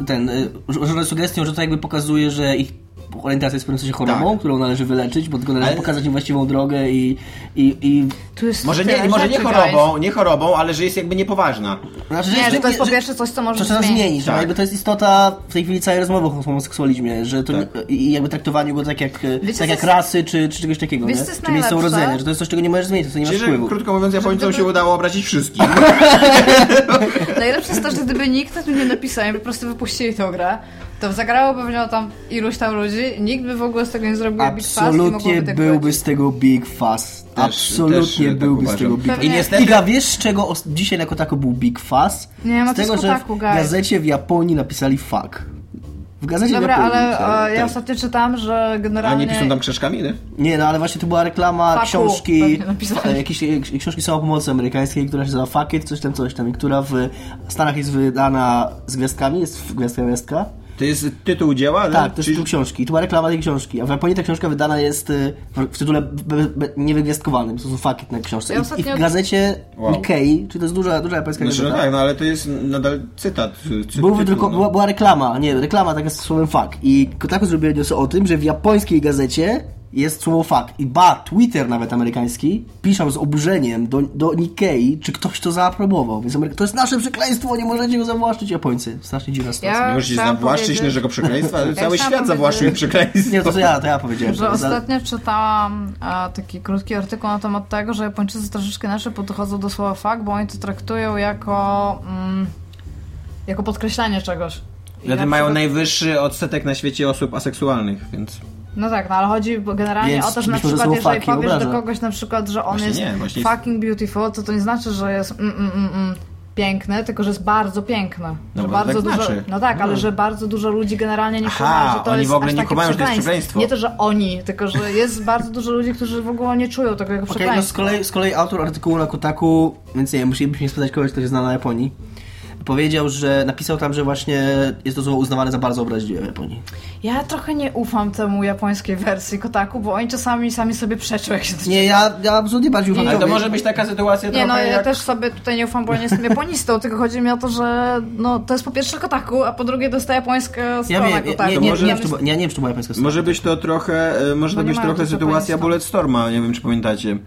ten, y, urażone sugestią, że to jakby pokazuje, że ich orientacja jest w pewnym sensie chorobą, Tak. którą należy wyleczyć, bo tylko należy Ale- pokazać im właściwą drogę i... i, i Tu jest Może nie, może nie chorobą, nie chorobą, ale że jest jakby niepoważna. znaczy, Nie, że to jest po pierwsze coś, co to może trzeba zmienić. zmienić, że Tak. jakby to jest istota w tej chwili całej rozmowy o homoseksualizmie, że to Tak. nie, i jakby traktowaniu go tak jak, Wiecie, tak jak jest- rasy czy, czy czegoś takiego, Wiecie, nie? czy miejsce urodzenia, że to jest coś, czego nie możesz zmienić, to nie masz Czyli, że, wpływu. krótko mówiąc, Japońcom się udało obrazić wszystkich. [LAUGHS] Najlepsze jest to, że gdyby nikt na tym nie napisał i po prostu wypuścili tę grę, to zagrało pewnie tam iluś tam ludzi, nikt by w ogóle z tego nie zrobił big Absolutnie mogłoby tak byłby z tego big fuss. Absolutnie też tak byłby z uważam. tego big. Pewnie- I niestety- Iga, wiesz z czego dzisiaj jako tako był big fuss? Nie, ma z tego, z że w kotaku, gazecie w Japonii napisali fuck. W gazecie Dobra, w Japonii. ale tak, e, ja tak. ostatnio czytałam, że A generalnie... nie piszą tam krzyżkami, nie? Nie, no ale właśnie to była reklama Fuck książki, e, jakiejś e, książki samopomocy amerykańskiej, która się nazywa Fuck It, coś tam, coś tam, i która w Stanach jest wydana z gwiazdkami, jest w gwiazdka gwiazdka. To jest tytuł dzieła, Tak, to jest Czyli- tytuł książki. I to była reklama tej książki. A w Japonii ta książka wydana jest y, w- tytule niewygwiazdkowanym. To są fakty na książce. Ja I, ostatnio- I w gazecie Wow. Nikkei, czyli to jest duża, duża japońska Znaczy, no gazeta, tak, no ale to jest nadal cytat. Cy, był wydruko- no. była, była reklama, nie, reklama taka z słowem fuck. I Kotaku zrobiła news o tym, że w japońskiej gazecie jest słowo fuck. I ba, Twitter nawet amerykański piszą z oburzeniem do, do Nikkei, czy ktoś to zaaprobował. Więc Ameryka, to jest nasze przekleństwo, nie możecie go zawłaszczyć Japońcy. Strasznie dziwna sytuacja. Ja Nie możecie zawłaszczyć naszego przekleństwa. Cały chciałam świat powiedzieć- zawłaszczył przekleństwo. Nie, to, to ja, to ja powiedziałem. Że Za- ostatnio czytałam e, taki krótki artykuł na temat tego, że Japończycy troszeczkę inaczej podchodzą do słowa fuck, bo oni to traktują jako, mm, jako podkreślanie czegoś. Wtedy na mają przykład- najwyższy odsetek na świecie osób aseksualnych, więc... No tak, no ale chodzi generalnie Więc o to, że na przykład jeżeli fucking powiesz do kogoś na przykład, że on Właśnie jest nie, właśnie jest- fucking beautiful, to to nie znaczy, że jest mm, mm, mm, mm, piękny, tylko że jest bardzo piękny. No że bardzo tak dużo, znaczy. No tak, ale że bardzo dużo ludzi generalnie nie Aha, kuma, że to oni jest w ogóle aż nie takie kumają, że to jest przekleństwo. przekleństwo. Nie to, że oni, tylko że jest bardzo dużo ludzi, którzy w ogóle nie czują tego jako Okej, no z przekleństwo. kolei, z kolei autor artykułu na Kotaku, więc nie musielibyśmy spytać kogoś, kto się zna na Japonii, powiedział, że napisał tam, że właśnie jest to słowo uznawane za bardzo obraźliwe w Japonii. Ja trochę nie ufam temu japońskiej wersji Kotaku, bo oni czasami sami sobie przeczą, jak się to Nie, ja, ja absolutnie bardziej ufam Ale to może być taka sytuacja Nie, no ja jak... też sobie tutaj nie ufam, bo ja nie jestem [LAUGHS] japonistą, tylko chodzi mi o to, że no, to jest po pierwsze Kotaku, a po drugie to jest ta japońska Ja strona wiem, Kotaku. nie, nie, nie, może- nie, wiem, czy to, ja nie wiem, czy to była japońska strona. Może być to trochę, e, może to nie być trochę sytuacja. Bulletstorma, nie wiem czy pamiętacie,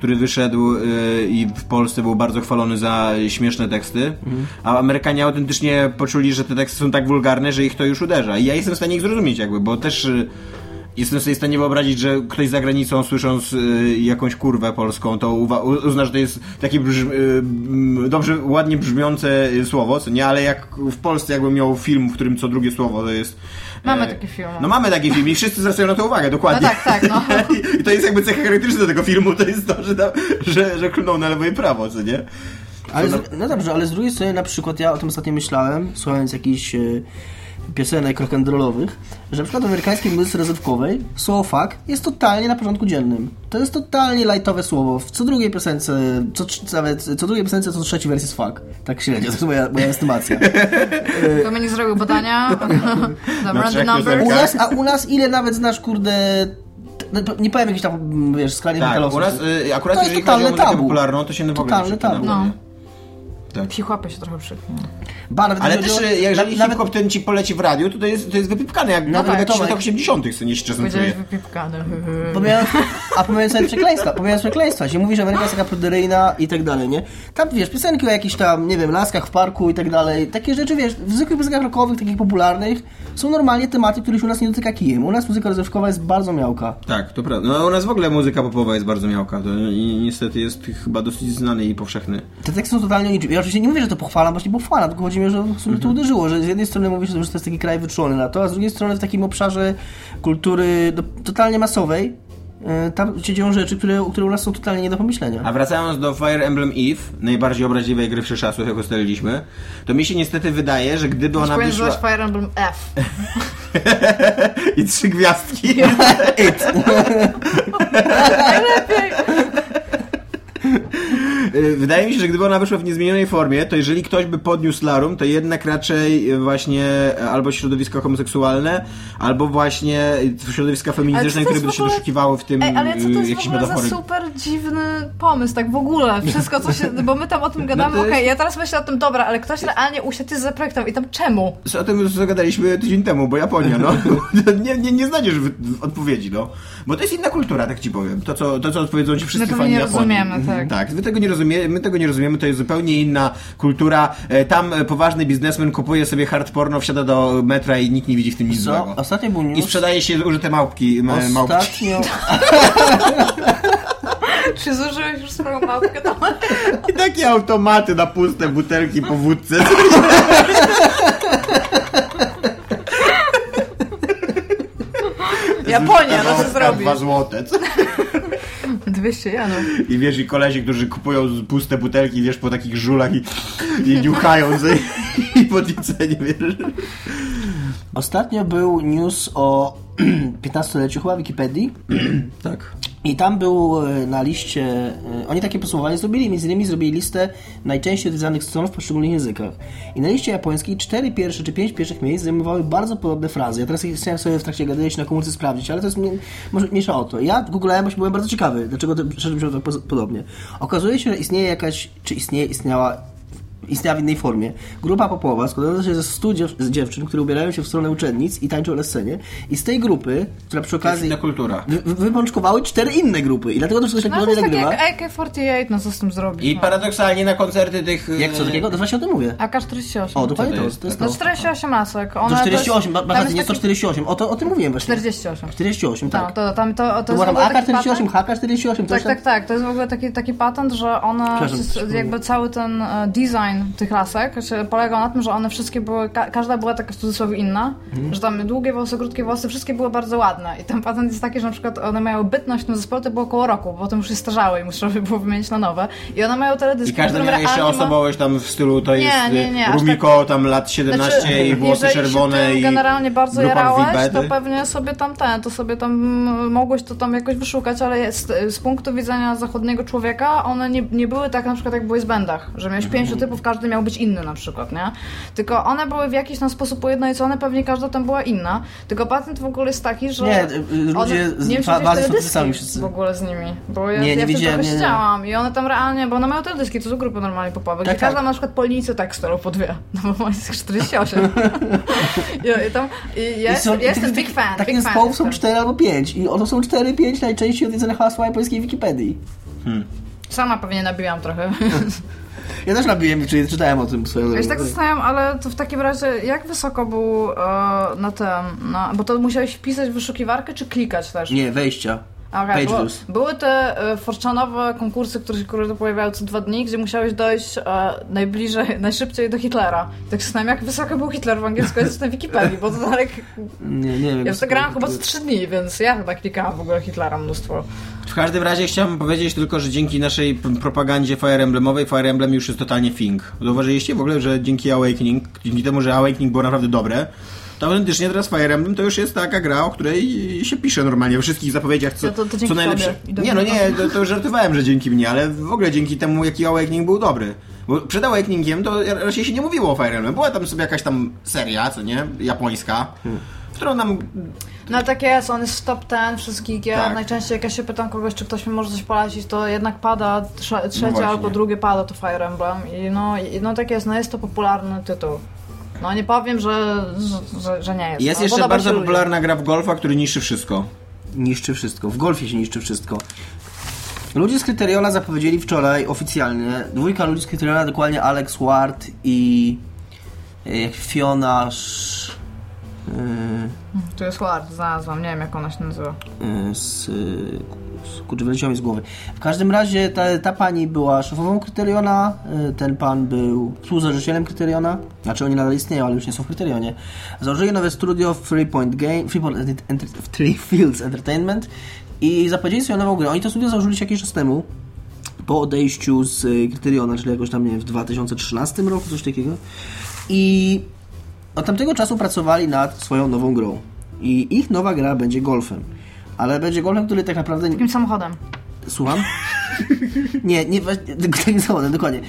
który wyszedł e, i w Polsce był bardzo chwalony za śmieszne teksty, a Amerykanie autentycznie poczuli, że te teksty są tak wulgarne, że ich to już uderza. I ja jestem w stanie ich zrozumieć jakby, bo też e, jestem sobie w stanie wyobrazić, że ktoś za granicą słysząc e, jakąś kurwę polską, to uzna, że to jest takie brz- m, dobrze, ładnie brzmiące słowo, co nie, ale jak w Polsce jakby miał film, w którym co drugie słowo to jest Mamy e, takie filmy. No mamy taki film i wszyscy zwracają na to uwagę, dokładnie. No tak, tak, no. [LAUGHS] I to jest jakby cecha charakterystyczna tego filmu, to jest to, że, tam, że, że klną na lewo i prawo, co nie? Ale z, no dobrze, ale z drugiej strony na przykład ja o tym ostatnio myślałem, słuchając jakichś e, piosenek rock'n'rollowych, że na przykład w amerykańskiej muzyce rozrywkowej słowo fuck jest totalnie na porządku dziennym. To jest totalnie lightowe słowo. W co drugiej piosence, co, nawet, co drugiej piosence, co trzeci wers jest fuck. Tak średnio, to jest moja, moja estymacja. [LAUGHS] Zrobił badania. [LAUGHS] Dobra, Na the trzech numbers. U nas, a u nas ile nawet znasz, kurde... no, Nie powiem jakiś tam, wiesz, skali Tak, nas y, akurat To jest jeżeli chodzi o muzykę tabu. popularną, to się w ogóle Totalne nie. No. Tak. Psi się trochę nawet Ale jeżeli też chodzi o- y, jeżeli nawet- hip-hop ten ci poleci w radiu, to to jest, to jest wypipkane, jak nawet tak, w jakichś Tomek. latach 80 co nie się czasem czuje. wypipkane. [LAUGHS] Pomijając, a pomijając sobie przekleństwa, pomijając przekleństwa, się mówi, że Ameryka jest taka pruderyjna i tak dalej, nie? Tam, wiesz, piosenki o jakichś tam, nie wiem, laskach w parku i tak dalej, takie rzeczy, wiesz, w zwykłych piosenkach rockowych, takich popularnych, są normalnie tematy, których u nas nie dotyka kijem. U nas muzyka rozrywkowa jest bardzo miałka. Tak, to prawda. No u nas w ogóle muzyka popowa jest bardzo miałka. To i niestety jest chyba dosyć znany i powszechny. Te teksty są totalnie niczym. Ja oczywiście nie mówię, że to pochwalam, właśnie pochwalam, tylko chodzi mi, że w sumie to uderzyło, że z jednej strony mówisz, że to jest taki kraj wyczulony na to, a z drugiej strony w takim obszarze kultury no, totalnie masowej, e, tam się dzieją rzeczy, które, które u nas są totalnie nie do pomyślenia. A wracając do Fire Emblem Eve, najbardziej obraźliwej gry wszechczasów, jak ustaliliśmy, to mi się niestety wydaje, że gdyby ona Powinien wyszła... Fire Emblem F. [LAUGHS] I trzy gwiazdki. Y, [LAUGHS] [LAUGHS] Wydaje mi się, że gdyby ona wyszła w niezmienionej formie, to jeżeli ktoś by podniósł larum, to jednak raczej y, właśnie y, albo środowiska homoseksualne, albo właśnie y, środowiska feministyczne, które by jest się w ogóle- doszukiwały w tym Ej, ale co to y, jest w jakieś ogóle za super dziwny pomysł, tak w ogóle? Wszystko, co się... Bo my tam o tym gadamy, to okej, jest- ja teraz myślę o tym, dobra, ale ktoś realnie usiadł i zaprojektował i tam czemu? O tym już zagadaliśmy tydzień temu, bo Japonia, no. [LAUGHS] nie, nie, nie znajdziesz odpowiedzi, no. Bo to jest inna kultura, tak ci powiem. To, co, to, co odpowiedzą ci wszyscy My tego fani nie Japonii. rozumiemy, tak. Tak, wy tego nie rozumiemy, my tego nie rozumiemy, to jest zupełnie inna kultura. E, Tam e, poważny biznesmen kupuje sobie hard porno, wsiada do metra i nikt nie widzi w tym nic złego. Ostatnio był news... I sprzedaje się użyte małpki. małpki. Ostatnio... [LAUGHS] Czy zużyłeś już swoją małpkę tam? [LAUGHS] I takie automaty na puste butelki po wódce. [LAUGHS] Japonia, no co Dwa zrobić? złote. Co? [LAUGHS] 200 janów. I wiesz, i kolesi, którzy kupują puste butelki, wiesz, po takich żulach i, i niuchają ze, i po cenie, wiesz. Ostatnio był news o [CLEARS THROAT] 15-leciu chyba Wikipedii Tak. I tam był e, na liście, e, oni takie podsumowanie zrobili, między innymi zrobili listę najczęściej odwiedzanych stron w poszczególnych językach. I na liście japońskiej cztery pierwsze czy pięć pierwszych miejsc zajmowały bardzo podobne frazy. Ja teraz chciałem sobie w trakcie gadania na komórce sprawdzić, ale to jest może mniejsza o to. Ja googlałem, bo byłem bardzo ciekawy, dlaczego to przeszedłem tak po- podobnie. Okazuje się, że istnieje jakaś, czy istnieje, istniała istniała w innej formie. Grupa popowa składająca się ze 100 dziew z dziewczyn, które ubierają się w stronę uczennic i tańczą na scenie. I z tej grupy, która przy To jest okazji inna kultura. wy, wy- wypączkowały cztery inne grupy. I dlatego to wszystko się No to podobnie jest tak nagrywa. jak AK-48, no co z tym zrobić? I no. paradoksalnie na koncerty tych... Jak co e, takiego? To właśnie o tym mówię. AK-48. O, dokładnie to to, jest? to jest No to. 48 lasek. To One 48, to jest, ma- tam ma- nie jest taki- 148. O, to, o tym mówiłem właśnie. 48. 48, Tak, tak. to, tam, to, to, To jest była w tam ogóle taki AK-48, patent- HK-48, coś Tak, tak, tak. To jest w ogóle taki, taki patent, że się- jakby cały ten e, design tych lasek polegał na tym, że one wszystkie były, ka każda była taka w cudzysłowie inna, Mhm. że tam długie włosy, krótkie włosy, wszystkie były bardzo ładne. I ten patent jest taki, że na przykład one mają bytność tym zespole, to było około roku, bo potem już się starzały i muszą by było wymienić na nowe. I one mają teledyski, I każdy w którym miał jeszcze ma- osobowość tam w stylu, to Nie, jest nie, nie, aż Rumiko tam lat 17 Znaczy, i włosy czerwone i generalnie bardzo jarałeś, to pewnie sobie tam ten, to sobie tam mm, mogłeś to tam jakoś wyszukać, ale jest, z punktu widzenia zachodniego człowieka one nie, nie były tak na przykład jak w boysbandach, że miałeś pięciu typów, każdy miał być inny na przykład, nie? Tylko one były w jakiś tam sposób ujednolicone, pewnie każda tam była inna. Tylko patent w ogóle jest taki, że... Nie, y, y, ludzie one, z- nie widziałeś bazy są wszyscy. w ogóle z nimi. Bo ja, Nie, nie w tym trochę nie, nie. siedziałam i one tam realnie, bo one mają teledyski, to są grupy normalnie popowe, Tak, gdzie każda tak. ma na przykład po linijce tekstu po dwie. [LAUGHS] No bo jest 48. I, [LAUGHS] i tam, i ja, I są- jestem, takich- big fan. Takich big fan zespołów są jestem. 4 albo 5 i oto są 4-5 najczęściej odwiedzone hasła polskiej Wikipedii. Sama pewnie nabiłam trochę. [LAUGHS] Ja też nabiłem, czyli czytałem o tym swoją Ja się tak zastanawiam, ale to w takim razie jak wysoko był e, na tym, na, bo to musiałeś wpisać w wyszukiwarkę czy klikać też? Nie, wejścia. Bo views. były te e, forczanowe konkursy, które się które pojawiały co dwa dni, gdzie musiałeś dojść e, najbliżej, [LAUGHS] najszybciej do Hitlera. Tak się jak wysoko był Hitler w angielsku jest na Wikipedii, bo to [LAUGHS] tak... Nie, nie wiem. Ja to grałam chyba z trzy dni, więc ja chyba klikałam w ogóle Hitlera mnóstwo. W każdym razie chciałbym powiedzieć tylko, że dzięki naszej propagandzie Fire Emblemowej, Fire Emblem już jest totalnie thing. Zauważyliście w ogóle, że dzięki Awakening, dzięki temu, że Awakening było naprawdę dobre, to autentycznie teraz Fire Emblem to już jest taka gra, o której się pisze normalnie we wszystkich zapowiedziach, co, Ja to- to co najlepsze. Nie, no nie, to, to żartowałem, że dzięki mnie, ale w ogóle dzięki temu, jaki Awakening był dobry. Bo przed Awakeningiem to raczej się nie mówiło o Fire Emblem. Była tam sobie jakaś tam seria, co nie, japońska, w którą nam No tak jest, on jest w top 10 wszystkich gier. Tak. Najczęściej jak ja się pytam kogoś, czy ktoś mi może coś polecić, to jednak pada trze- trzecie No albo drugie pada to Fire Emblem. I no, i, no tak jest, no jest to popularny tytuł. No nie powiem, że, że, że, nie jest. Jest no, jeszcze bardzo popularna gra w golfa, który niszczy wszystko. Niszczy wszystko. W golfie się niszczy wszystko. Ludzie z Kryteriona zapowiedzieli wczoraj oficjalnie, dwójka ludzi z Kryteriona, dokładnie Alex Ward i e, Fiona Sz- e, Tu jest Ward, znalazłam, nie wiem jak ona się nazywa. e, z, z kurczę, wyleciało mi z głowy. W każdym razie ta, ta pani była szefową Kryteriona, e, ten pan był współzałożycielem Kryteriona, znaczy oni nadal istnieją, ale już nie są w Kryterionie. Założyli nowe studio Three Point Game, Three, Point, Enter- Three Fields Entertainment i zapowiedzieli swoją nową grę. Oni to studio założyli jakiś czas temu, po odejściu z y, Kryteriona, czyli jakoś tam, nie wiem, w 2013 roku, coś takiego. I od tamtego czasu pracowali nad swoją nową grą. I ich nowa gra będzie golfem. Ale będzie golfem, który tak naprawdę... Takim samochodem. Słucham? Nie, nie, tylko [LAUGHS] takim samochodem, dokładnie.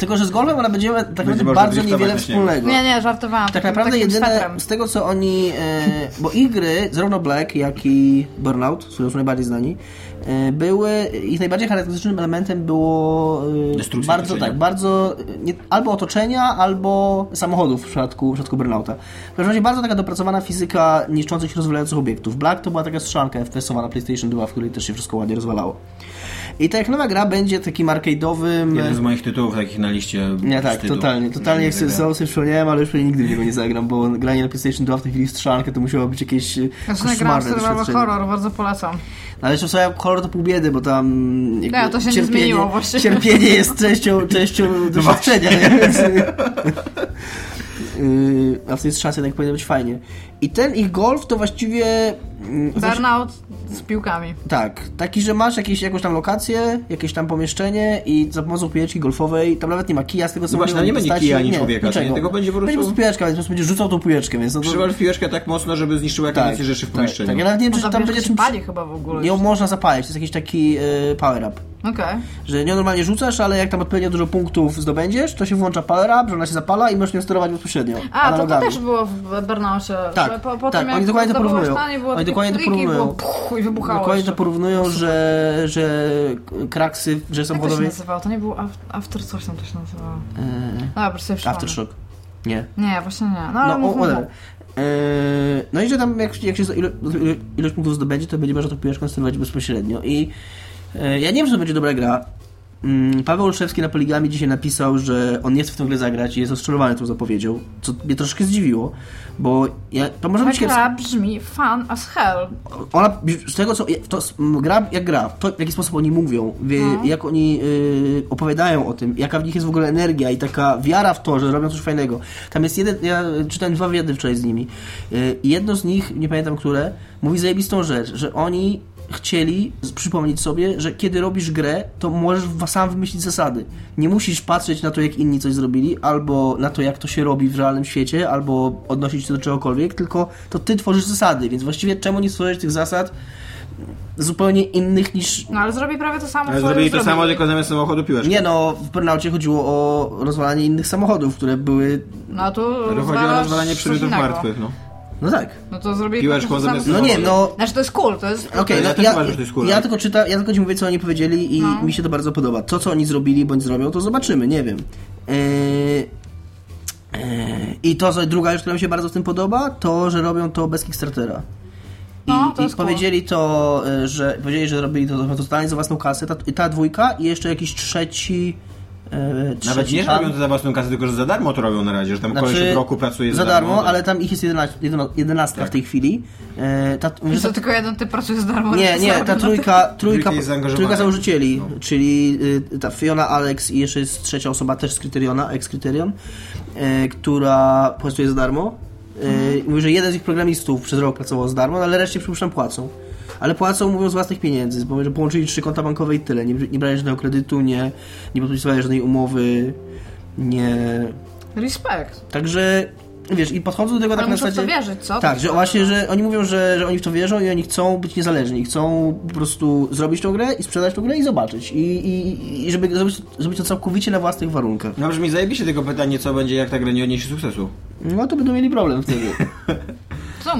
Tylko, że z golfem ona będzie miała tak naprawdę bardzo niewiele wspólnego. Nie, nie, żartowałam. Tak naprawdę jedyne z tego co oni, e, bo ich gry, zarówno Black jak i Burnout, z którą są najbardziej znani, e, były, ich najbardziej charakterystycznym elementem było e, Destrukcja bardzo, otoczenia. tak, bardzo, e, nie, albo otoczenia, albo samochodów w przypadku, w przypadku Burnouta. W każdym razie bardzo taka dopracowana fizyka niszczących się rozwalających obiektów. Black to była taka strzelanka FPS-owa na PlayStation 2, w której też się wszystko ładnie rozwalało. I ta ich nowa gra będzie takim arcade'owym... Jeden z moich tytułów takich na liście Nie, tak, wstydu. totalnie. Totalnie jak sobie, sobie przypomniałem, ale już nigdy w niego nie zagram, bo granie na PlayStation 2 w tej chwili strzelankę to musiało być jakieś Ja sobie grałam koszmarne doświadczenie. horror, bardzo polecam. Ale jeszcze sobie kolor to pół biedy, bo tam jakby Nie, to się nie cierpienie, zmieniło właściwie. Cierpienie jest częścią, częścią doświadczenia, nie? Więc, [LAUGHS] [LAUGHS] yy, a w tej strzelance tak powinno być fajnie. I ten ich golf to właściwie... mm, Burnout z piłkami. tak, taki, że masz jakieś, jakąś tam lokację, jakieś tam pomieszczenie i za pomocą piłeczki golfowej, tam nawet nie ma kija z tego co No właśnie, tam nie będzie postaci, kija ani człowieka, niczego. nie? Tylko będzie po prostu- Będzie piłeczka, więc po prostu będziesz rzucał tą piłeczkę, więc no to... Piłeczkę tak mocno, żeby zniszczyła jak najwięcej rzeczy w tak, pomieszczeniu. tak, ja nawet nie wiem, czy tam będzie się czymś... pali chyba w ogóle. Ją można zapalić, to jest jakiś taki y, power Okej. Że nie normalnie rzucasz, ale jak tam odpowiednio dużo punktów zdobędziesz, to się włącza power up, że ona się zapala i możesz nią sterować bezpośrednio. A, to, to analogami. też było w Burnoutie. Tak, że po, po tak, tym, jak oni dokładnie to porównują. stanie, było Oni dokładnie to porównują. puch, i wybuchało Dokładnie to porównują, że, że kraksy w grze Jak to się nazywało? To nie był af- After coś tam to się nazywało. Yy, Dobra, sobie przypomnę. Aftershock. Nie. Nie, właśnie nie. No, ale No, mów. Eee, no i że tam jak, jak się ilo, ilo, ilość punktów zdobędzie, to będzie można tą piłeczką sterować bezpośrednio. I e, ja nie wiem, czy to będzie dobra gra. Mm, Paweł Olszewski na Poligami dzisiaj napisał, że on nie chce w tę grę zagrać i jest rozczarowany tą zapowiedzią, co mnie troszkę zdziwiło, bo ja, to może Ta być kiepska. gra brzmi fun as hell. Ona, z tego co, to gra jak gra, to w jaki sposób oni mówią, wie, No. jak oni y, opowiadają o tym, jaka w nich jest w ogóle energia i taka wiara w to, że robią coś fajnego. Tam jest jeden, ja czytałem dwa wywiady wczoraj z nimi y, jedno z nich, nie pamiętam które, mówi zajebistą rzecz, że oni chcieli przypomnieć sobie, że kiedy robisz grę, to możesz sam wymyślić zasady. Nie musisz patrzeć na to, jak inni coś zrobili, albo na to, jak to się robi w realnym świecie, albo odnosić się do czegokolwiek, tylko to ty tworzysz zasady, więc właściwie czemu nie stworzyć tych zasad zupełnie innych niż... No ale zrobi prawie to samo, Ale zrobili to samo, tylko zamiast samochodu piłeczkę. Nie no, w Burnoutie chodziło o rozwalanie innych samochodów, które były... No a tu Ale chodzi o rozwalanie przedmiotów martwych, no. No tak. No to zrobili Piłeczką zamiast No nie, no... Znaczy to jest cool, to jest... Okej, ja no, ja, uważam, że to jest cool. ja tylko czytam, ja tylko ci mówię, co oni powiedzieli i No. mi się to bardzo podoba. To, co oni zrobili bądź zrobią, to zobaczymy, nie wiem. Eee, eee, I to, co druga rzecz, która mi się bardzo w tym podoba, to, że robią to bez Kickstartera. I, No, to i cool. powiedzieli to, e, że powiedzieli, że robili to, to totalnie za własną kasę. Ta, ta dwójka i jeszcze jakiś trzeci. E, Nawet nie robią to za własną kasę, tylko że za darmo to robią na razie, że tam koleś od roku pracuje Znaczy, za darmo, ale tam ich jest jedenastka, jedenastka Tak. w tej chwili. E, ta, I co, tylko jeden typ pracuje z darmo? nie, nie, ta trójka, trójka, trójka założycieli, czyli y, ta Fiona, Alex i jeszcze jest trzecia osoba też z Kryteriona, ex-Kryterion, y, która pracuje za darmo. Y, Mówi, że jeden z ich programistów przez rok pracował za darmo, no ale reszcie przypuszczam płacą. Ale płacą, mówią, z własnych pieniędzy, bo że połączyli trzy konta bankowe i tyle. Nie, nie brali żadnego kredytu, nie, nie podpisywali żadnej umowy, nie... Respekt. Także, wiesz, i podchodzą do tego Ale tak na muszą w to zasadzie... wierzyć, co? Tak, że właśnie, że oni mówią, że, że oni w to wierzą i oni chcą być niezależni, chcą po prostu zrobić tą grę i sprzedać tą grę i zobaczyć. I, i, i żeby zrobić, zrobić to całkowicie na własnych warunkach. No brzmi zajebiście tylko pytanie, co będzie, jak ta gra nie odniesie sukcesu. No to będą mieli problem wtedy. [LAUGHS]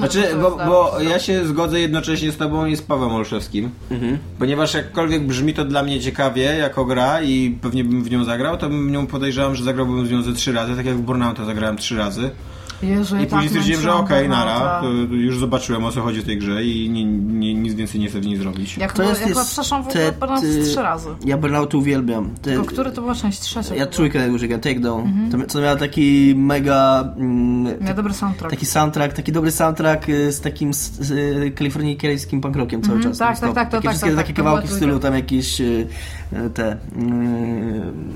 Co Znaczy, bo, bo ja się zgodzę jednocześnie z tobą i z Pawłem Olszewskim. Ponieważ jakkolwiek brzmi to dla mnie ciekawie jako gra i pewnie bym w nią zagrał, to bym w nią podejrzewam, że zagrałbym w nią ze trzy razy, tak jak w Burnouta zagrałem trzy razy. Jezu, I ja później tak stwierdziłem, że okej, Burnouta. nara, to już zobaczyłem o co chodzi w tej grze i nie, nie, nic więcej nie chcę w niej zrobić. Ja To jest, ja chyba jest przeszłam w ogóle Burnout trzy razy. Ja Burnouty uwielbiam. Te, Tylko który to była część trzecia? ja trójkę już grałem, Takedown. To, co miała taki mega... Mm, Miał dobry soundtrack. taki soundtrack, taki dobry soundtrack y, z takim z, y, kalifornijskim punk rockiem cały Mhm, czas. tak, tak, tak, to Takie tak, wszystkie tak, takie tak, to kawałki w stylu, tam jakieś y, te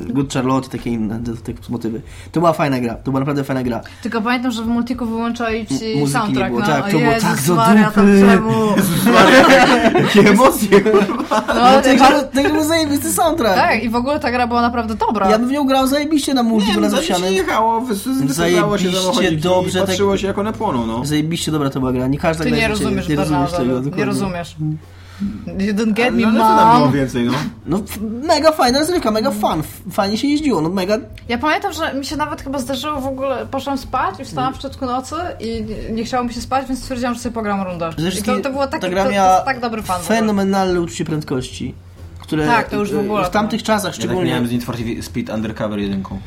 y, Good Charlotte i takie inne te, te motywy. To była fajna gra, to była naprawdę fajna gra. Tylko pamiętam, że w multiku wyłączali ci M- muzyki soundtrack. nie było, no. tak, to było Jezus tak do Maria, to dupy. [LAUGHS] Jakie [LAUGHS] emocje! No, No, tak, to, to był zajebisty soundtrack. tak, i w ogóle ta gra była naprawdę dobra. Ja bym w nią grał zajebiście na multi, Nie, bo no, na to się zawsianym. jechało, wys- wysadzało się Zajebiście samochodziki dobrze, i tak- patrzyło się jak one płoną, no. Zajebiście dobra to była gra, nie każda Ty gra nie rozumiesz nie rozumiesz tego, nie rozumiesz. You didn't get me, No, tam było mom. więcej, no? No mega fajna rozrywka, mega fun, f- fajnie się jeździło, no mega... Ja pamiętam, że mi się nawet chyba zdarzyło w ogóle, poszłam spać i wstałam w środku nocy i nie- chciało mi się spać, więc stwierdziłam, że sobie pogram rundę. Wszystkim to, to było taki, ta to, gra to tak dobry fan. fenomenalne uczucie prędkości, które Tak, to już w y, ogóle w tamtych czasach Ja tak szczególnie... miałem z Need for Speed Undercover jedynką.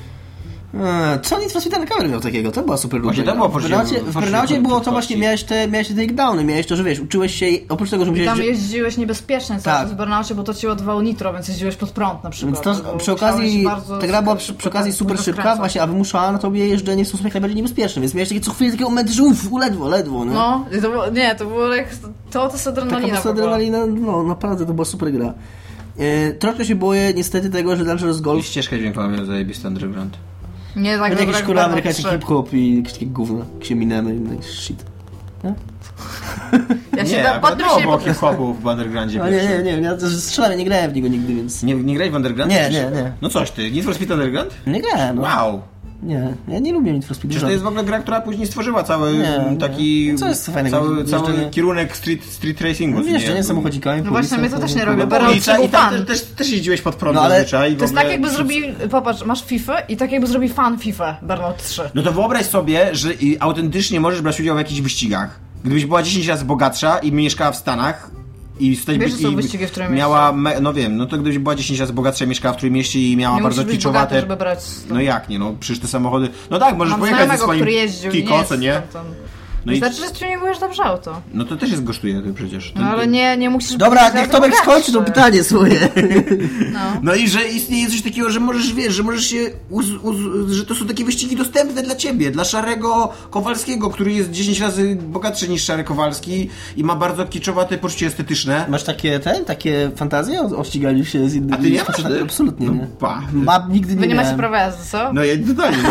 Eee, Co Need for Speed Undercover miał takiego? To była super Właśnie luźna to. W Burnoutie- było to właśnie, miałeś te, miałeś te takedowny, miałeś to, że wiesz, uczyłeś się, oprócz tego, że I musiałeś... tam jeździłeś niebezpiecznie cały Tak. w burnoutie, bo to ci odwało nitro, więc jeździłeś pod prąd na Więc przykład. to, Bo przy okazji, ta gra była przy, przy okazji super szybka, właśnie, a wymuszała na tobie jeżdżenie w sposób jak najbardziej niebezpieczny, więc miałeś takie co chwilę takie momenty, że uff, ledwo, ledwo, no. No, i to było, nie, to było jak, to, to jest Taka adrenalina ogóle. adrenalina, no naprawdę to była super gra. E, troszkę się boję niestety tego, że Dangerous I Golf ścieżkę dźwiękową miał zajebisty Underground. Nie tak będzie dobra jakiś jak kurwa amerykański 3. hip-hop i jakieś takie gówno, jakieś Eminem i jakieś shit. Ja się nie, podnośnie było po hip-hopu w Undergroundzie Ale nie, nie, nie, ja strzelałem, nie grałem w niego nigdy, więc... Nie, nie grałeś w Underground? Nie, nie, nie. No coś ty, Need for Speed Underground? Nie grałem, no. Wow! Nie, ja nie lubię Need for Speed. Przecież to jest w ogóle gra, która później stworzyła cały Nie, nie. taki... No co jest fajnego? Cały, cały Jeżdżenie- kierunek street, street racingu. No co wiesz, nie samochodzikami. No właśnie, my to też nie. No, Burnout ulica 3 i tam też, też, też jeździłeś pod prąd No, ale To jest ogóle tak jakby zrobili, popatrz, masz FIFA i tak jakby zrobił fan FIFA Burnout 3. No to wyobraź sobie, że autentycznie możesz brać udział w jakichś wyścigach. Gdybyś była 10 razy bogatsza i mieszkała w Stanach i stać Wiesz, by- i wyścigi w miała, me, no wiem, no to gdybyś była 10 razy bogatsza mieszkała w którym mieście i miała Nie bardzo kiczowate... brać... No jak nie, no przecież te samochody... No tak, możesz Mam pojechać ze swoim jeździł i nie jest nie? tam, tam. No i, Wystarczy, że tuningujesz dobrze auto. no to też jest kosztuje ty przecież. No ale nie, nie musisz... Dobra, niech Tomek skończy to pytanie swoje. No. No i że istnieje coś takiego, że możesz, wiesz, że możesz się, uz, uz, że to są takie wyścigi dostępne dla ciebie, dla Szarego Kowalskiego, który jest 10 razy bogatszy niż Szary Kowalski i ma bardzo kiczowate poczucie estetyczne. Masz takie, te, takie fantazje o, o ściganiu się z innymi A ty nie masz, facetami? ty? Absolutnie nie. No, pa. Mam, nigdy nie Wy nie macie prawa jazdy, co? No ja [LAUGHS] totalnie nie.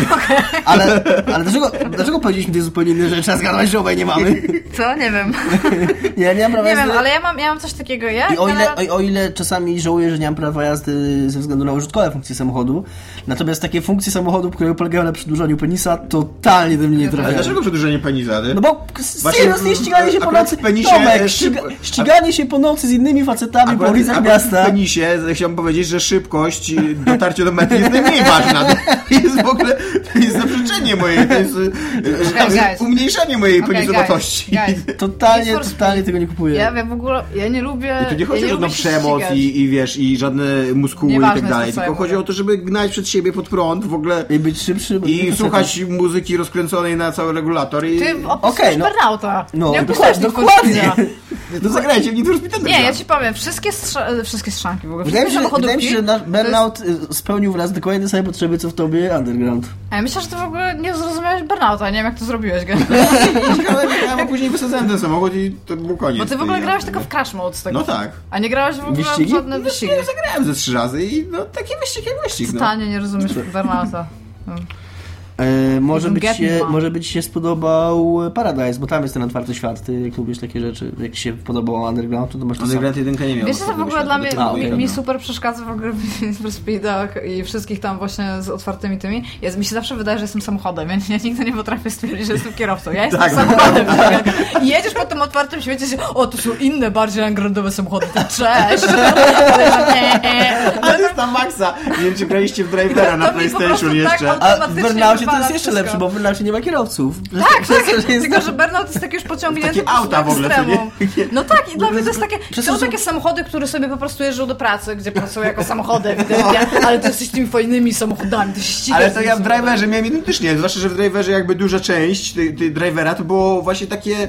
Ale, ale dlaczego, dlaczego powiedzieliśmy te zupełnie inne rzeczy, a zgadłeś branżowej nie mamy. [LAUGHS] Co? Nie wiem. [LAUGHS] nie, nie mam prawa Nie wiem, jazdy. ale ja mam, ja mam coś takiego. Ja I o ile, o, o ile czasami żałuję, że nie mam prawa jazdy ze względu na użytkowe funkcje samochodu, natomiast takie funkcje samochodu, które polegają na przedłużaniu penisa, totalnie do mnie nie trafiają. dlaczego przedłużenie penizady? No bo Właśnie, seriously ściganie się po nocy, penisie, Tomek, ściga, szyb- ściganie się po nocy z innymi facetami po ulicach miasta. W penisie chciałbym powiedzieć, że szybkość i dotarcie do mety jest najmniej ważna. [LAUGHS] To [LAUGHS] jest w ogóle to jest zaprzeczenie mojej, to jest e, Okej, guys. umniejszanie mojej Okej, penizowatości. guys, guys. [LAUGHS] Totalnie, for tego nie kupuję. Ja, ja w ogóle, ja nie lubię... I tu nie chodzi ja o żadną przemoc i, i wiesz, i żadne muskuły i tak dalej. Tylko chodzi o to, żeby gnać przed siebie pod prąd w ogóle I być szybszy. bo nie i słuchać muzyki rozkręconej na cały regulator i... Ty opisujesz Okej, no. burnouta. No, nie dokładnie, opisujesz dokładnie. No zagrajcie w Need for Speed Nie, ja ci powiem, wszystkie, strza- wszystkie strzanki w ogóle, Wydaje mi, wszystkie się, wydaje mi się, że nasz burnout y, spełnił wraz dokładnie te same potrzeby, co w tobie Underground. A ja myślę, że ty w ogóle nie zrozumiałeś burnouta, nie wiem jak to zrobiłeś, Gen. Jechałem, jechałem, a później wysadzałem ten samochód i to był koniec. Bo ty w ogóle tej grałeś jazdy, tylko nie? w crash mode z tego. No tak. A nie grałeś w ogóle Wyścigi? w żadne wyścigi. Ja zagrałem ze trzy razy i no taki wyścig jak wyścig. No. Totalnie nie rozumiesz burnouta. [LAUGHS] E, może, być się, może być się spodobał Paradise, bo tam jest ten otwarty świat. Ty jak lubisz takie rzeczy, jak ci się podobał Underground, to, to masz to. Underground jedynka nie miał. Wiesz co to w ogóle dla mnie, A, mi, okej, mi dobra. super przeszkadza w ogóle [LAUGHS] w Speedach i wszystkich tam właśnie z otwartymi tymi, jest, mi się zawsze wydaje, że jestem samochodem, ja, ja nigdy nie potrafię stwierdzić, że jestem [LAUGHS] kierowcą, ja jestem Tak. samochodem. I jedziesz po tym otwartym świecie i się, o tu są inne, bardziej undergroundowe samochody, ty cześć! [LAUGHS] Ale to jest na maksa. Nie wiem, czy graliście w Drivera na To PlayStation tak jeszcze. od- A w To jest jeszcze wszystko. lepsze, bo w Burnoutie nie ma kierowców. Tak, [LAUGHS] Przez tak, to, jest tylko że burnout jest taki już pociągnięty Takie auta w ogóle? No tak, i dla mnie to jest takie, Przez są to, takie samochody, które sobie po prostu jeżdżą do pracy, gdzie [LAUGHS] pracują jako samochody ewidentnie, ale ty jesteś tymi fajnymi samochodami, ty ścigasz Ale to ja w. Driverze miałem identycznie, zwłaszcza, że w Driverze jakby duża część tej, tej Drivera to było właśnie takie...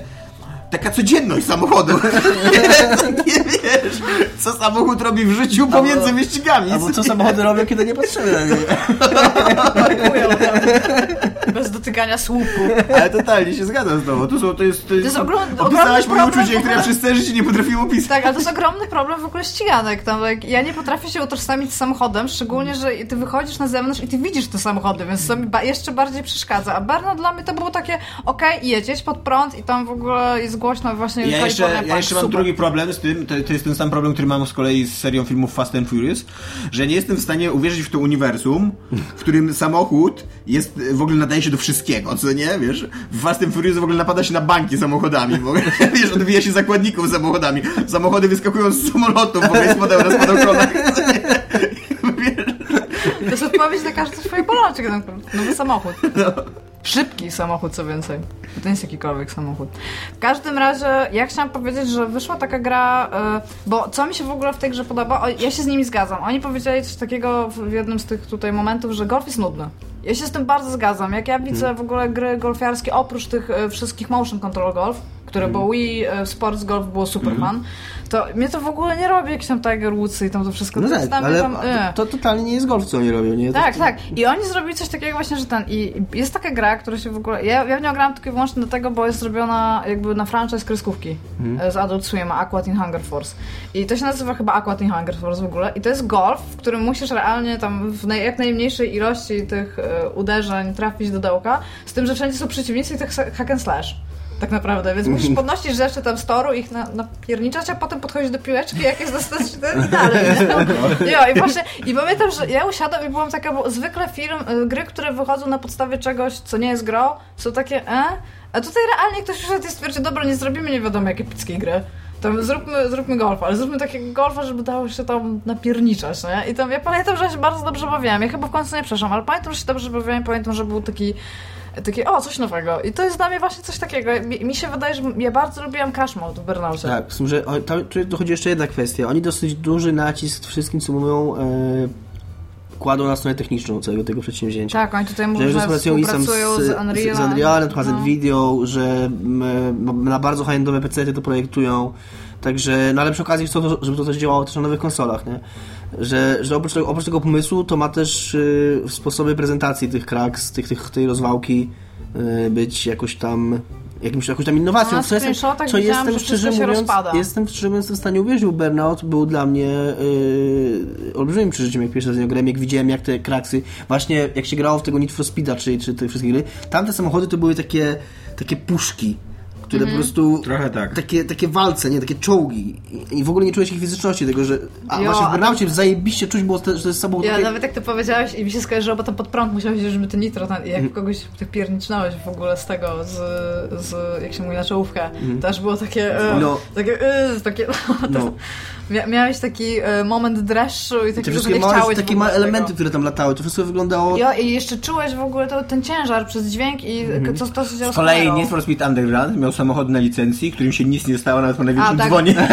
Taka codzienność samochodu. [LAUGHS] nie wiesz, co samochód robi w życiu pomiędzy wyścigami. Albo co samochody robią, kiedy nie patrzymy na nie. Parkują tam, bez dotykania słupu. Ale totalnie się zgadzam z tobą. To, są, to jest... To jest, jest ogrom- opisałaś ogromny moje problem uczucie, które ja przez całe życie nie potrafiłem opisać. Tak, ale to jest ogromny problem w ogóle ściganek. Tam, like, ja nie potrafię się utożsamić z samochodem, szczególnie, że ty wychodzisz na zewnątrz i ty widzisz te samochody, więc to mi ba- jeszcze bardziej przeszkadza. A Barno dla mnie to było takie, okej, jedziesz pod prąd i tam w ogóle jest głośno właśnie Ja jeszcze, ja jeszcze mam super. drugi problem z tym, to, to jest ten sam problem, który mam z kolei z serią filmów Fast and Furious, że nie jestem w stanie uwierzyć w to uniwersum, w którym samochód jest, w ogóle nadaje się do wszystkiego, co nie, wiesz? W Fast and Furious w ogóle napada się na banki samochodami, ogóle, [LAUGHS] wiesz, odbija się zakładników samochodami, samochody wyskakują z samolotów, na spadochronach, co [LAUGHS] nie? Wiesz? To jest odpowiedź na każdy swój bolączek. Nowy samochód. No. Szybki samochód, co więcej. To nie jest jakikolwiek samochód. W każdym razie, ja chciałam powiedzieć, że wyszła taka gra, y, bo co mi się w ogóle w tej grze podoba, o, ja się z nimi zgadzam. Oni powiedzieli coś takiego w jednym z tych tutaj momentów, że golf jest nudny. Ja się z tym bardzo zgadzam. Jak ja widzę w ogóle gry golfiarskie, oprócz tych y, wszystkich motion control golf, które było Wii y, Sports Golf było super fun, to mnie to w ogóle nie robi jakiś tam Tiger Woods i tam to wszystko. No to tak, ale tam, to, to totalnie nie jest golf, co oni robią, nie? Tak, To- tak. I oni zrobili coś takiego właśnie, że ten. I jest taka gra, która się w ogóle. Ja, ja w nią grałam tylko i wyłącznie dlatego, bo jest zrobiona jakby na franchise kreskówki Mhm. e, z Adult Swim, Aqua Teen Hunger Force. I to się nazywa chyba Aqua Teen Hunger Force w ogóle. I to jest golf, w którym musisz realnie tam w naj, jak najmniejszej ilości tych e, uderzeń trafić do dołka, z tym, że wszędzie są przeciwnicy i tak hack and slash. Tak naprawdę, więc musisz [LAUGHS] podnosić rzeczy tam z toru, ich na, napierniczać, a potem podchodzić do piłeczki, jak jest dostateczny i dalej. nie? [LAUGHS] Jo, i właśnie, i pamiętam, że ja usiadłam i byłam taka, bo zwykle film, y, gry, które wychodzą na podstawie czegoś, co nie jest grą, są takie, e? A tutaj realnie ktoś przyszedł i stwierdził, dobra, nie zrobimy nie wiadomo jakie epickiej gry. Tam zróbmy, zróbmy golfa, ale zróbmy takiego golfa, żeby dało się tam napierniczać, nie? I tam ja pamiętam, że ja się bardzo dobrze bawiłam. Ja chyba w końcu nie przeszłam, ale pamiętam, że się dobrze bawiłam pamiętam, że był taki takie, o, coś nowego. I to jest dla mnie właśnie coś takiego. Mi, mi się wydaje, że ja bardzo lubiłam Crash Mode w Burnoutie. Tak, że o- tam tu dochodzi jeszcze jedna kwestia. Oni dosyć duży nacisk w wszystkim, co mówią, kładą na stronę techniczną całego tego przedsięwzięcia. Tak, oni tutaj mówią, Że, że że współpracują z, z, Unrealem. z Unrealem, Hazard No. Video, że mm, na bardzo high-endowe PC to projektują. Także, no ale przy okazji chcą, to, żeby to też działało też na nowych konsolach, nie? Że, że oprócz, tego, oprócz tego pomysłu to ma też y, sposoby prezentacji tych cracks, tych, tych, tej rozwałki y, być jakoś tam jakimś, jakąś tam innowacją, co jestem, co jestem szczerze mówiąc, jestem szczerze mówiąc w stanie uwierzyć, bo Burnout był dla mnie yy, olbrzymim przeżyciem, jak pierwszy raz z niego grałem, jak widziałem, jak te kraksy, właśnie jak się grało w tego Need for Speeda, czy, czy te wszystkie gry, tamte samochody to były takie, takie puszki, które Mhm. po prostu... Trochę tak. Takie, takie walce, nie? Takie czołgi. I, I w ogóle nie czułeś ich fizyczności, tego, że... A Jo, właśnie w Burnoutie zajebiście czuć było, te, że to jest samochód... Ja takie- nawet jak to powiedziałeś i mi się skojarzyło, bo tam pod prąd musiałeś żeby to nitro Mhm. jak kogoś tak piernicznąłeś w ogóle z tego, z, z jak się mówi, na czołówkę. Też było takie, e, No. takie, e, takie [LAUGHS] No. Mia- miałeś taki e, moment dreszczu i Te takiego, że wszystkie nie małe, chciałeś w takie ogóle małe tego. elementy, które tam latały, to wszystko wyglądało... Jo, i jeszcze czułeś w ogóle to, ten ciężar przez dźwięk i Mhm. co to się działo Z kolei Need for Speed Underground miał samochód na licencji, którym się nic nie stało nawet po największym A, tak. dzwonie. [LAUGHS]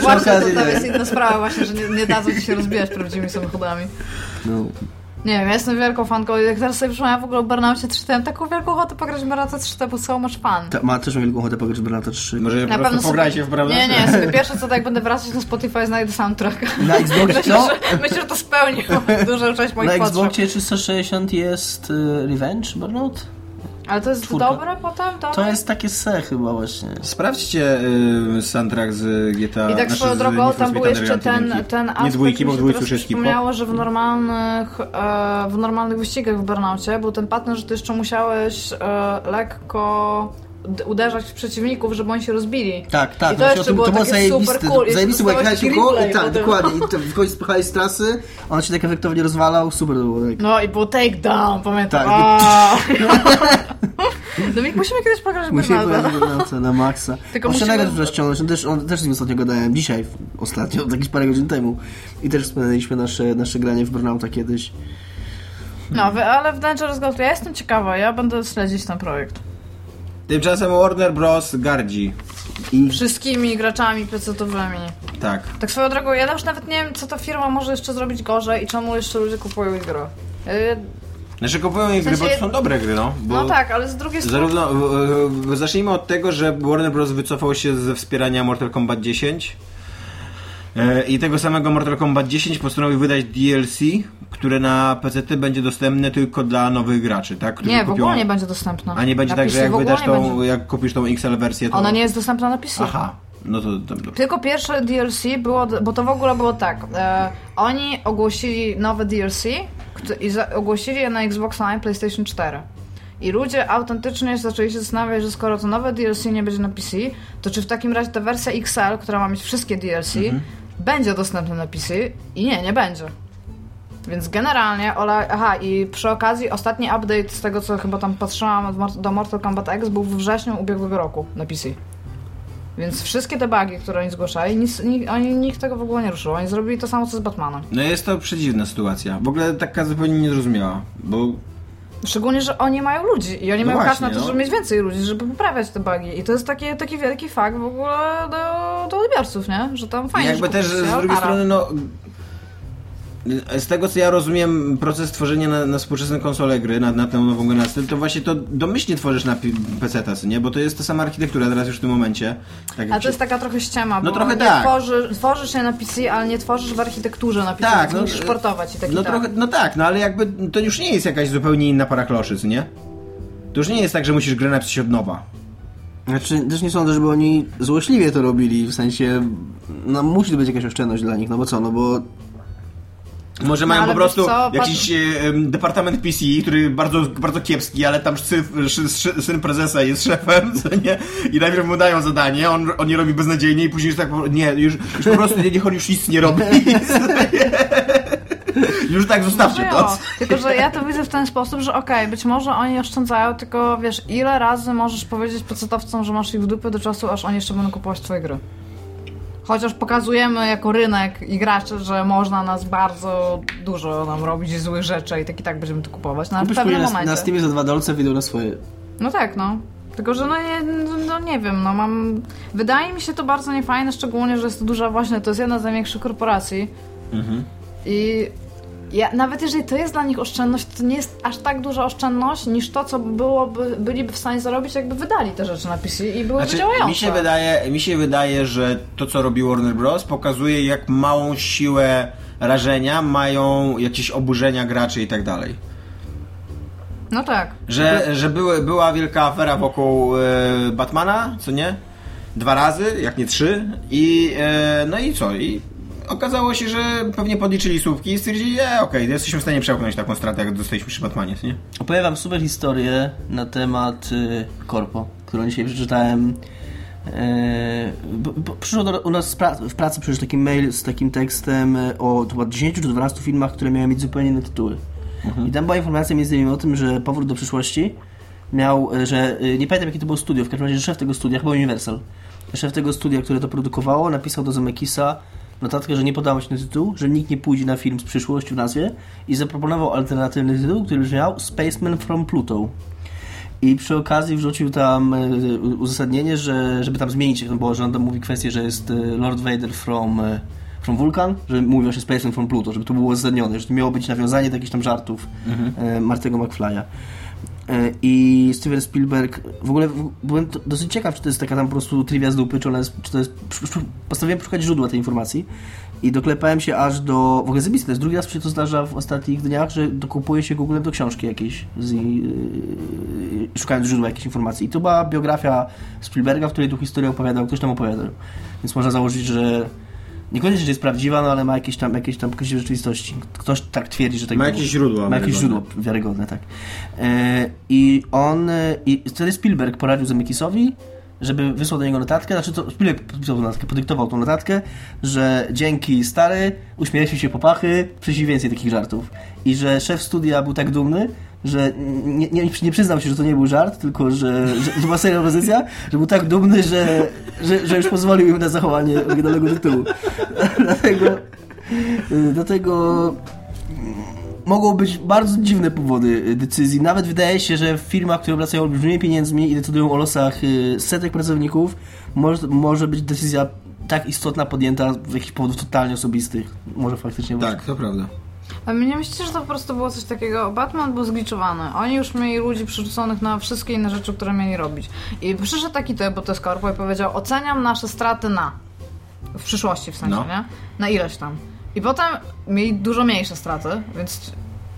Właśnie, to, to tak. jest inna sprawa właśnie, że nie, nie dadzą ci się rozbijać prawdziwymi samochodami. No. Nie wiem, ja jestem wielką fanką. Jak teraz sobie przypomniałam w ogóle o Burnoutie 3, to miałam taką wielką ochotę pograć w Burnoutie 3, to był so much fun. Ta, ma też wielką ochotę pograć w Burnouta 3. Może po prostu pograjcie w prawda? Nie, nie, sobie pierwsze co, to jak będę wracać na Spotify, znajdę soundtrack. Na Xboxie [LAUGHS] Myślę, co? że, myślę, że to spełni [LAUGHS] dużą część moich Na potrzeb. Xboxie 360 jest y, Revenge Burnout? Ale to jest czwórka. dobre potem? Dobre? To jest takie se chyba właśnie. Sprawdźcie y, soundtrack z GTA. I tak znaczy swoją drogą, tam był jeszcze ten, ten aspekt, Nie dwójki, bo w się dwójce już jest przypomniało, że w normalnych, e, w normalnych wyścigach w Burnoutie był ten pattern, że ty jeszcze musiałeś e, lekko uderzać w przeciwników, żeby oni się rozbili. Tak, tak. I to właśnie jeszcze tym- było to było super cool. Zajebiste, bo jak Jeszcze jechałeś dostałeś koło, replay tak, dokładnie. I to w końcu spychałeś z trasy, on się tak efektownie rozwalał, super to było. Tak. No i był takedown, pamiętam. Tak. Dominik, musimy kiedyś pograć Musimy Burnouta na maksa. Tylko Muszę musimy- nagrać teraz ściągnąć, on też, on też z nim ostatnio gadałem, dzisiaj ostatnio, [LAUGHS] jakieś parę godzin temu. I też wspominaliśmy nasze, nasze granie w Burnouta kiedyś. No, ale w Dangerous Gold ja jestem ciekawa, ja będę śledzić ten projekt. Tymczasem Warner Bros. gardzi. I Wszystkimi graczami pecetowymi. Tak. Tak swoją drogą, ja już nawet nie wiem, co ta firma może jeszcze zrobić gorzej i czemu jeszcze ludzie kupują ich gry. Yy, Znaczy kupują ich W gry, bo to są dobre gry, no. Bo No tak, ale z drugiej strony... Zarówno, e, e, zacznijmy od tego, że Warner Bros. wycofał się ze wspierania Mortal Kombat 10 e, i tego samego Mortal Kombat 10 postanowił wydać DLC, które na PC będzie dostępne tylko dla nowych graczy, tak? Którzy Nie, w kupią... ogóle nie będzie dostępna. A nie będzie Na tak, że PC jak w ogóle wydasz tą, będzie. jak kupisz tą XL wersję, to... Ona nie jest dostępna na PC. Aha, no to tam dobrze. Tylko pierwsze DLC było, bo to w ogóle było tak. E, oni ogłosili nowe DLC i za, ogłosili je na Xbox One i PlayStation 4. I ludzie autentycznie zaczęli się zastanawiać, że skoro to nowe DLC nie będzie na PC, to czy w takim razie ta wersja XL, która ma mieć wszystkie DLC, Mhm. Będzie dostępna na PC? I nie, nie będzie. Więc generalnie, Ola, aha, i przy okazji ostatni update z tego, co chyba tam patrzyłam do Mortal Kombat X był we wrześniu ubiegłego roku na PC. Więc wszystkie te bugi, które oni zgłaszali, nic, ni, oni, nikt tego w ogóle nie ruszył. Oni zrobili to samo, co z Batmanem. No jest to przedziwna sytuacja. W ogóle taka zupełnie niezrozumiała, bo Szczególnie, że oni mają ludzi i oni No mają właśnie, na to, no. żeby mieć więcej ludzi, żeby poprawiać te bugi. I to jest taki, taki wielki fakt w ogóle do, do odbiorców, nie? Że tam fajnie, jakby że też z drugiej strony, no. Z tego co ja rozumiem, proces tworzenia na, na współczesne konsole gry, na, na tę nową generację, to właśnie to domyślnie tworzysz na PC, nie? Bo to jest ta sama architektura teraz już w tym momencie. Tak A jak to jest taka trochę ściema, No bo trochę nie tak. tworzy, tworzysz je na PC, ale nie tworzysz w architekturze na PC, Tak, no, musisz portować i tak no, i tak. trochę, no tak, no ale jakby to już nie jest jakaś zupełnie inna para kloszy, nie? To już nie jest tak, że musisz grę napisać od nowa. Znaczy, też nie sądzę, żeby oni złośliwie to robili, w sensie, no musi być jakaś oszczędność dla nich, no bo co, no bo Może No, mają ale po prostu co, jakiś e, departament PC, który bardzo, bardzo kiepski, ale tam syn, syn, syn prezesa jest szefem, [LAUGHS] co nie? I najpierw mu dają zadanie, on, on je robi beznadziejnie i później już tak, nie, już, już po [LAUGHS] prostu nie, niech on już nic nie robi. [LAUGHS] już tak zostawcie to. Tylko, że ja to widzę w ten sposób, że okej, być może oni oszczędzają, tylko wiesz, ile razy możesz powiedzieć pecetowcom, że masz ich w dupy do czasu, aż oni jeszcze będą kupować twoje gry. Chociaż pokazujemy jako rynek i gracze, że można nas bardzo dużo nam robić złych rzeczy i tak i tak będziemy to kupować. No, ale w kupisz pewnym później na, momencie. na Steamie za dwa dolce, wyjdą na swoje. No tak, no. Tylko, że no nie, no nie wiem, no mam... Wydaje mi się to bardzo niefajne, szczególnie, że jest to duża właśnie, to jest jedna z największych korporacji. I ja, nawet jeżeli to jest dla nich oszczędność, to nie jest aż tak duża oszczędność, niż to, co byłoby, byliby w stanie zarobić, jakby wydali te rzeczy na PC i byłyby Znaczy, działające. mi, się wydaje, mi się wydaje, że to, co robi Warner Bros. pokazuje, jak małą siłę rażenia mają jakieś oburzenia graczy i tak dalej. No tak. Że, że były, była wielka afera wokół e, Batmana, co nie? Dwa razy, jak nie trzy. I e, no i co? I okazało się, że pewnie podliczyli słupki i stwierdzili, e, okej, jesteśmy w stanie przełknąć taką stratę, jak dostaliśmy przy Batmanie, nie? Opowiem wam super historię na temat y, Corpo, którą dzisiaj przeczytałem. E, bo- bo przyszło do, u nas w pra- w pracy przyszedł taki mail z takim tekstem e, o chyba 10 czy 12 filmach, które miały mieć zupełnie inne tytuły. I tam była informacja między innymi o tym, że Powrót do przyszłości miał, e, że nie pamiętam jakie to było studio, w każdym razie szef tego studia, chyba Universal, szef tego studia, które to produkowało, napisał do Zemeckisa notatkę, że nie podoba się ten tytuł, że nikt nie pójdzie na film z przyszłości w nazwie i zaproponował alternatywny tytuł, który brzmiał Spaceman from Pluto. I przy okazji wrzucił tam e, uzasadnienie, że żeby tam zmienić, bo że on tam mówi kwestię, że jest e, Lord Vader from, e, from Vulcan, że mówią się Spaceman from Pluto, żeby to było uzasadnione, że to miało być nawiązanie do jakichś tam żartów e, Martego McFly'a. I Steven Spielberg, w ogóle byłem to, dosyć ciekaw, czy to jest taka tam po prostu trivia z dupy, czy ona jest, czy to jest, postanowiłem szukać źródła tej informacji i doklepałem się aż do, w ogóle zebiste, jest drugi raz się to zdarza w ostatnich dniach, że dokupuje się Google do książki jakiejś, z, yy, szukając źródła jakiejś informacji. I to była biografia Spielberga, w której tu historię opowiadał, ktoś tam opowiadał. Więc można założyć, że niekoniecznie, że jest prawdziwa, no ale ma jakieś tam, jakieś tam pokrycie rzeczywistości. Ktoś tak twierdzi, że tak Ma było. jakieś źródła Ma jakieś źródło wiarygodne, tak. E, I on, i wtedy Spielberg poradził Zemekisowi, żeby wysłał do niego notatkę, znaczy to Spielberg podpisał tą notatkę, podyktował tą notatkę, że dzięki stary, uśmieliśmy się po pachy, przyszli więcej takich żartów. I że szef studia był tak dumny, że nie, nie, nie przyznał się, że to nie był żart, tylko że, że, że była seria pozycja, że był tak dumny, że, że, że już pozwolił im na zachowanie oryginalnego tytułu. [LAUGHS] dlatego, y, dlatego mogą być bardzo dziwne powody y, decyzji. Nawet wydaje się, że w firmach, które obracają olbrzymimi pieniędzmi i decydują o losach y, setek pracowników, może, może być decyzja tak istotna podjęta z jakichś powodów totalnie osobistych. Może faktycznie. Tak, to prawda. A my nie myślicie, że to po prostu było coś takiego? Batman był zgliczowany. Oni już mieli ludzi przerzuconych na wszystkie inne rzeczy, które mieli robić. I przyszedł taki typ, bo to jest korpo, i powiedział: Oceniam nasze straty na. W przyszłości w sensie, No. nie? Na ileś tam. I potem mieli dużo mniejsze straty, więc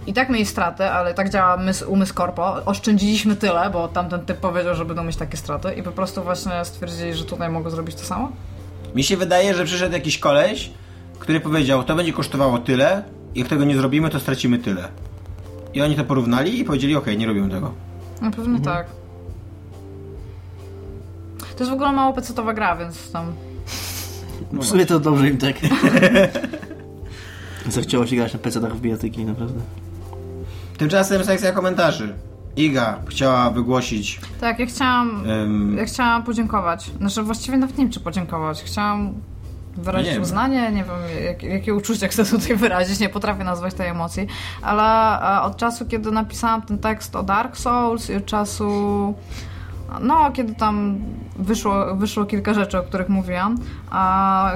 i tak mieli straty, ale tak działa mysł, umysł korpo. Oszczędziliśmy tyle, bo tamten typ powiedział, że będą mieć takie straty, i po prostu właśnie stwierdzili, że tutaj mogą zrobić to samo. Mi się wydaje, że przyszedł jakiś koleś, który powiedział, to będzie kosztowało tyle, jak tego nie zrobimy, to stracimy tyle. I oni to porównali i powiedzieli, okej, nie robimy tego. Na pewno tak. To jest w ogóle mało pecetowa gra, więc tam... w sumie to dobrze im tak. [LAUGHS] Zachciało się grać na PC-tach w bijatyki, naprawdę. Tymczasem sekcja komentarzy. Iga chciała wygłosić Tak, ja chciałam... em, Ja chciałam podziękować. Znaczy właściwie nawet nie wiem, czy podziękować. Chciałam wyrazić Nie wiem. uznanie, nie wiem, jak, jakie uczucia chcę tutaj [LAUGHS] wyrazić, nie potrafię nazwać tej emocji, ale e, od czasu, kiedy napisałam ten tekst o Dark Souls i od czasu, no, kiedy tam wyszło, wyszło kilka rzeczy, o których mówiłam, a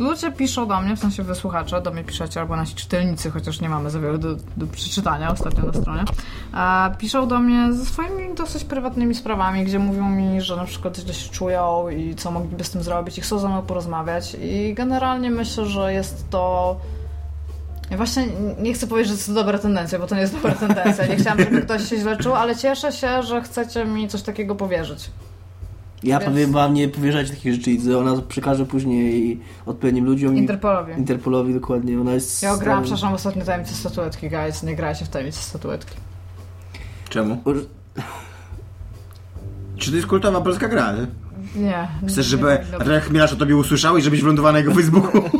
ludzie piszą do mnie, w sensie wysłuchacze, do mnie piszecie, albo nasi czytelnicy, chociaż nie mamy za wiele do, do przeczytania ostatnio na stronie, a piszą do mnie ze swoimi dosyć prywatnymi sprawami, gdzie mówią mi, że na przykład źle się czują i co mogliby z tym zrobić i chcą ze mną porozmawiać i generalnie myślę, że jest to ja właśnie nie chcę powiedzieć, że to dobra tendencja, bo to nie jest dobra tendencja. Nie chciałam, żeby ktoś się źle czuł, ale cieszę się, że chcecie mi coś takiego powierzyć. Ja Więc- powiem wam, nie powierzać takich rzeczy, Idze. ona przekaże później odpowiednim ludziom. Interpolowi. Interpolowi dokładnie, ona jest... Ja grałam, przepraszam, ostatnio tajemnicę statuetki, guys. Nie grajcie w tajemnicę statuetki. Czemu? Czy to jest kultowa polska gra? nie? Nie. Chcesz, nie żeby Chmielarz o tobie usłyszał i żebyś wylądował na jego Facebooku? [LAUGHS]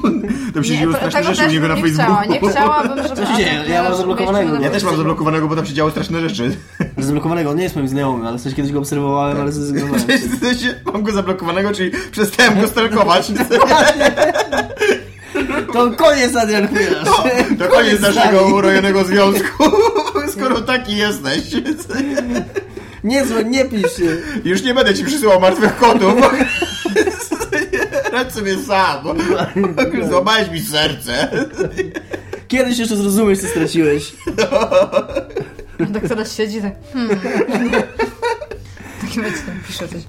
To by się Nie, dzieło to- straszne rzeczy u niego na Facebooku. chciała. Nie chciałabym, żeby... Co się dzieje? Ja mam zablokowanego. Ja też mam zablokowanego, bo tam się działy straszne rzeczy. [LAUGHS] Zablokowanego, on nie jest moim znajomym, ale coś kiedyś go obserwowałem, ale zrezygnowałem. [LAUGHS] Mam go zablokowanego, czyli przestałem go stalkować. To koniec Adrian Chmielarz. To koniec naszego urojonego związku, skoro taki jesteś. Nie dzwoń, nie pisz się. Już nie będę ci przysyłał martwych kotów. Radź sobie sam. Złamałeś mi serce. Kiedyś jeszcze zrozumiesz, co straciłeś. Tak teraz siedzi, tak... Hmm. Taki pisze coś.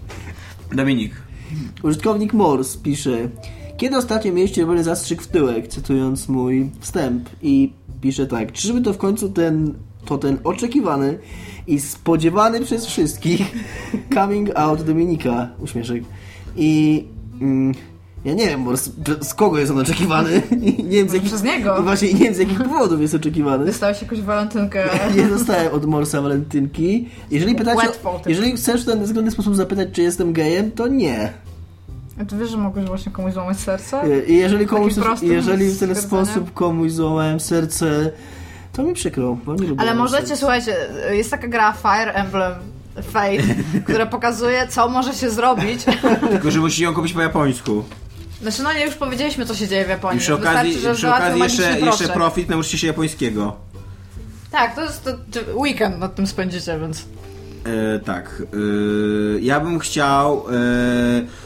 Dominik. Użytkownik Morse pisze Kiedy ostatnio mieliście czerwony zastrzyk w tyłek, cytując mój wstęp i pisze tak, czyżby to w końcu ten to ten oczekiwany i spodziewany przez wszystkich coming out Dominika. Uśmieszek. I mm, ja nie wiem, bo z, z kogo jest on oczekiwany. [LAUGHS] Nie wiem z jakich, Przez niego. I właśnie nie wiem z jakich [LAUGHS] powodów jest oczekiwany. Dostałeś jakąś walentynkę. [LAUGHS] Nie dostałem od Morsa walentynki. Jeżeli pytacie, Łatwo, jeżeli chcesz w ten względny sposób zapytać, czy jestem gejem, to nie. A ty wiesz, że mogłeś właśnie komuś złamać serce? I jeżeli komuś, jeżeli w ten sposób komuś złamałem serce, to mi przykro, bo nie lubię Ale możecie, słuchajcie, jest taka gra Fire Emblem Fate, [LAUGHS] która pokazuje, co może się zrobić. [LAUGHS] Tylko, że musicie ją kupić po japońsku. Znaczy, no nie, już powiedzieliśmy, co się dzieje w Japonii. I przy okazji, Wystarczy, że przy okazji jeszcze, jeszcze profit nauczycie się japońskiego. Tak, to jest to, to weekend nad tym spędzicie, więc... E, tak. E, ja bym chciał e,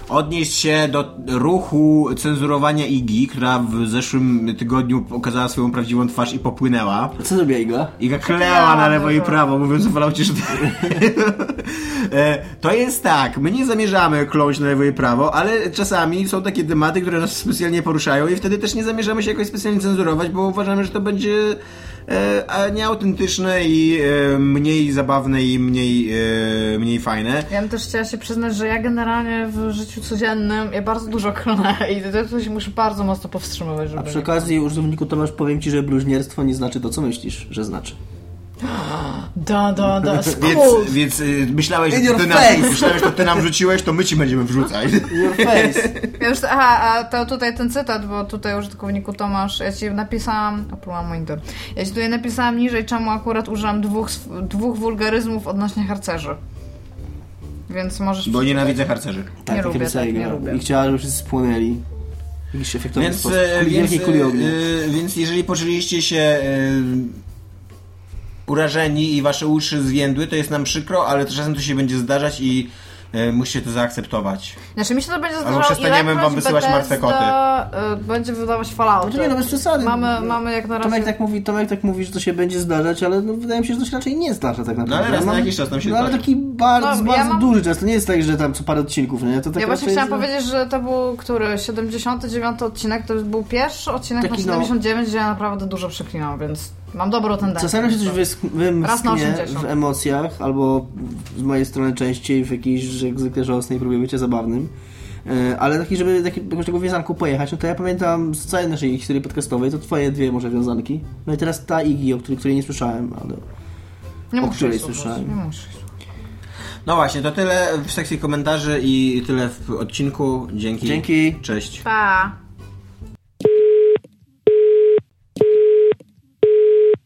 odnieść się do ruchu cenzurowania Igi, która w zeszłym tygodniu pokazała swoją prawdziwą twarz i popłynęła. Co zrobiła Iga? Iga kleała na lewo i prawo, mówiąc o Falloutie, że... E, to jest tak, my nie zamierzamy kląć na lewo i prawo, ale czasami są takie tematy, które nas specjalnie poruszają i wtedy też nie zamierzamy się jakoś specjalnie cenzurować, bo uważamy, że to będzie a nieautentyczne i e, mniej zabawne i mniej, e, mniej fajne. Ja bym też chciała się przyznać, że ja generalnie w życiu codziennym ja bardzo dużo klnę [LAUGHS] i to, to się muszę bardzo mocno powstrzymywać, żeby... A przy nie- okazji, użytkowniku Tomasz, powiem ci, że bluźnierstwo nie znaczy to, co myślisz, że znaczy. Da, da, da, Więc, więc y, myślałeś, In że ty, nam, myślałeś, że ty nam wrzuciłeś, to my ci będziemy wrzucać. [LAUGHS] Your face. Ja już, aha, a to tutaj ten cytat, bo tutaj użytkowniku Tomasz, ja ci napisałam, oplułam monitor, ja ci tutaj napisałam niżej, czemu akurat użyłam dwóch, dwóch wulgaryzmów odnośnie harcerzy. Więc możesz... Bo nienawidzę harcerzy. Tak, Nie takie lubię, tak, nie lubię. I chciała, żeby wszyscy spłonęli. Jakiś efektowny Więc, sposób. Kuli, więc, e, więc jeżeli poczuliście się urażeni i wasze uszy zwiędły, to jest nam przykro, ale czasem to się będzie zdarzać i e, musicie to zaakceptować. Znaczy mi się to będzie Albo zdarzało przestaniemy ilekroć wam wysyłać martwe Bethesda, y, będzie wydawać Fallout. No to nie, no bez przesady. Mamy, mamy jak na razie... Tomek tak, mówi, Tomek tak mówi, że to się będzie zdarzać, ale no, wydaje mi się, że to się raczej nie zdarza tak naprawdę. No ale raz na jakiś czas tam się No ale taki bardzo, No, ja bardzo mam- duży czas. To nie jest tak, że tam co parę odcinków, nie? To tak Ja właśnie raczej chciałam jest, powiedzieć, że to był który? 79 odcinek, to był pierwszy odcinek Taki, na no- 79, gdzie ja naprawdę dużo przeklinam, więc mam dobrą tendencję. Czasami się coś wysk- Raz na wymsknie 80. w emocjach, albo z mojej strony częściej w jakiejś, że jak zwykle żałosnej próbie bycia zabawnym. E, Ale taki, żeby taki, jakoś tego wiązanku pojechać, no to ja pamiętam z całej naszej historii podcastowej, to twoje dwie może wiązanki. No i teraz ta Igi, o której, której nie słyszałem, ale... nie o muszę której słyszałem. Nie. No właśnie, to tyle w sekcji komentarzy i tyle w odcinku. Dzięki. Dzięki. Cześć. Pa!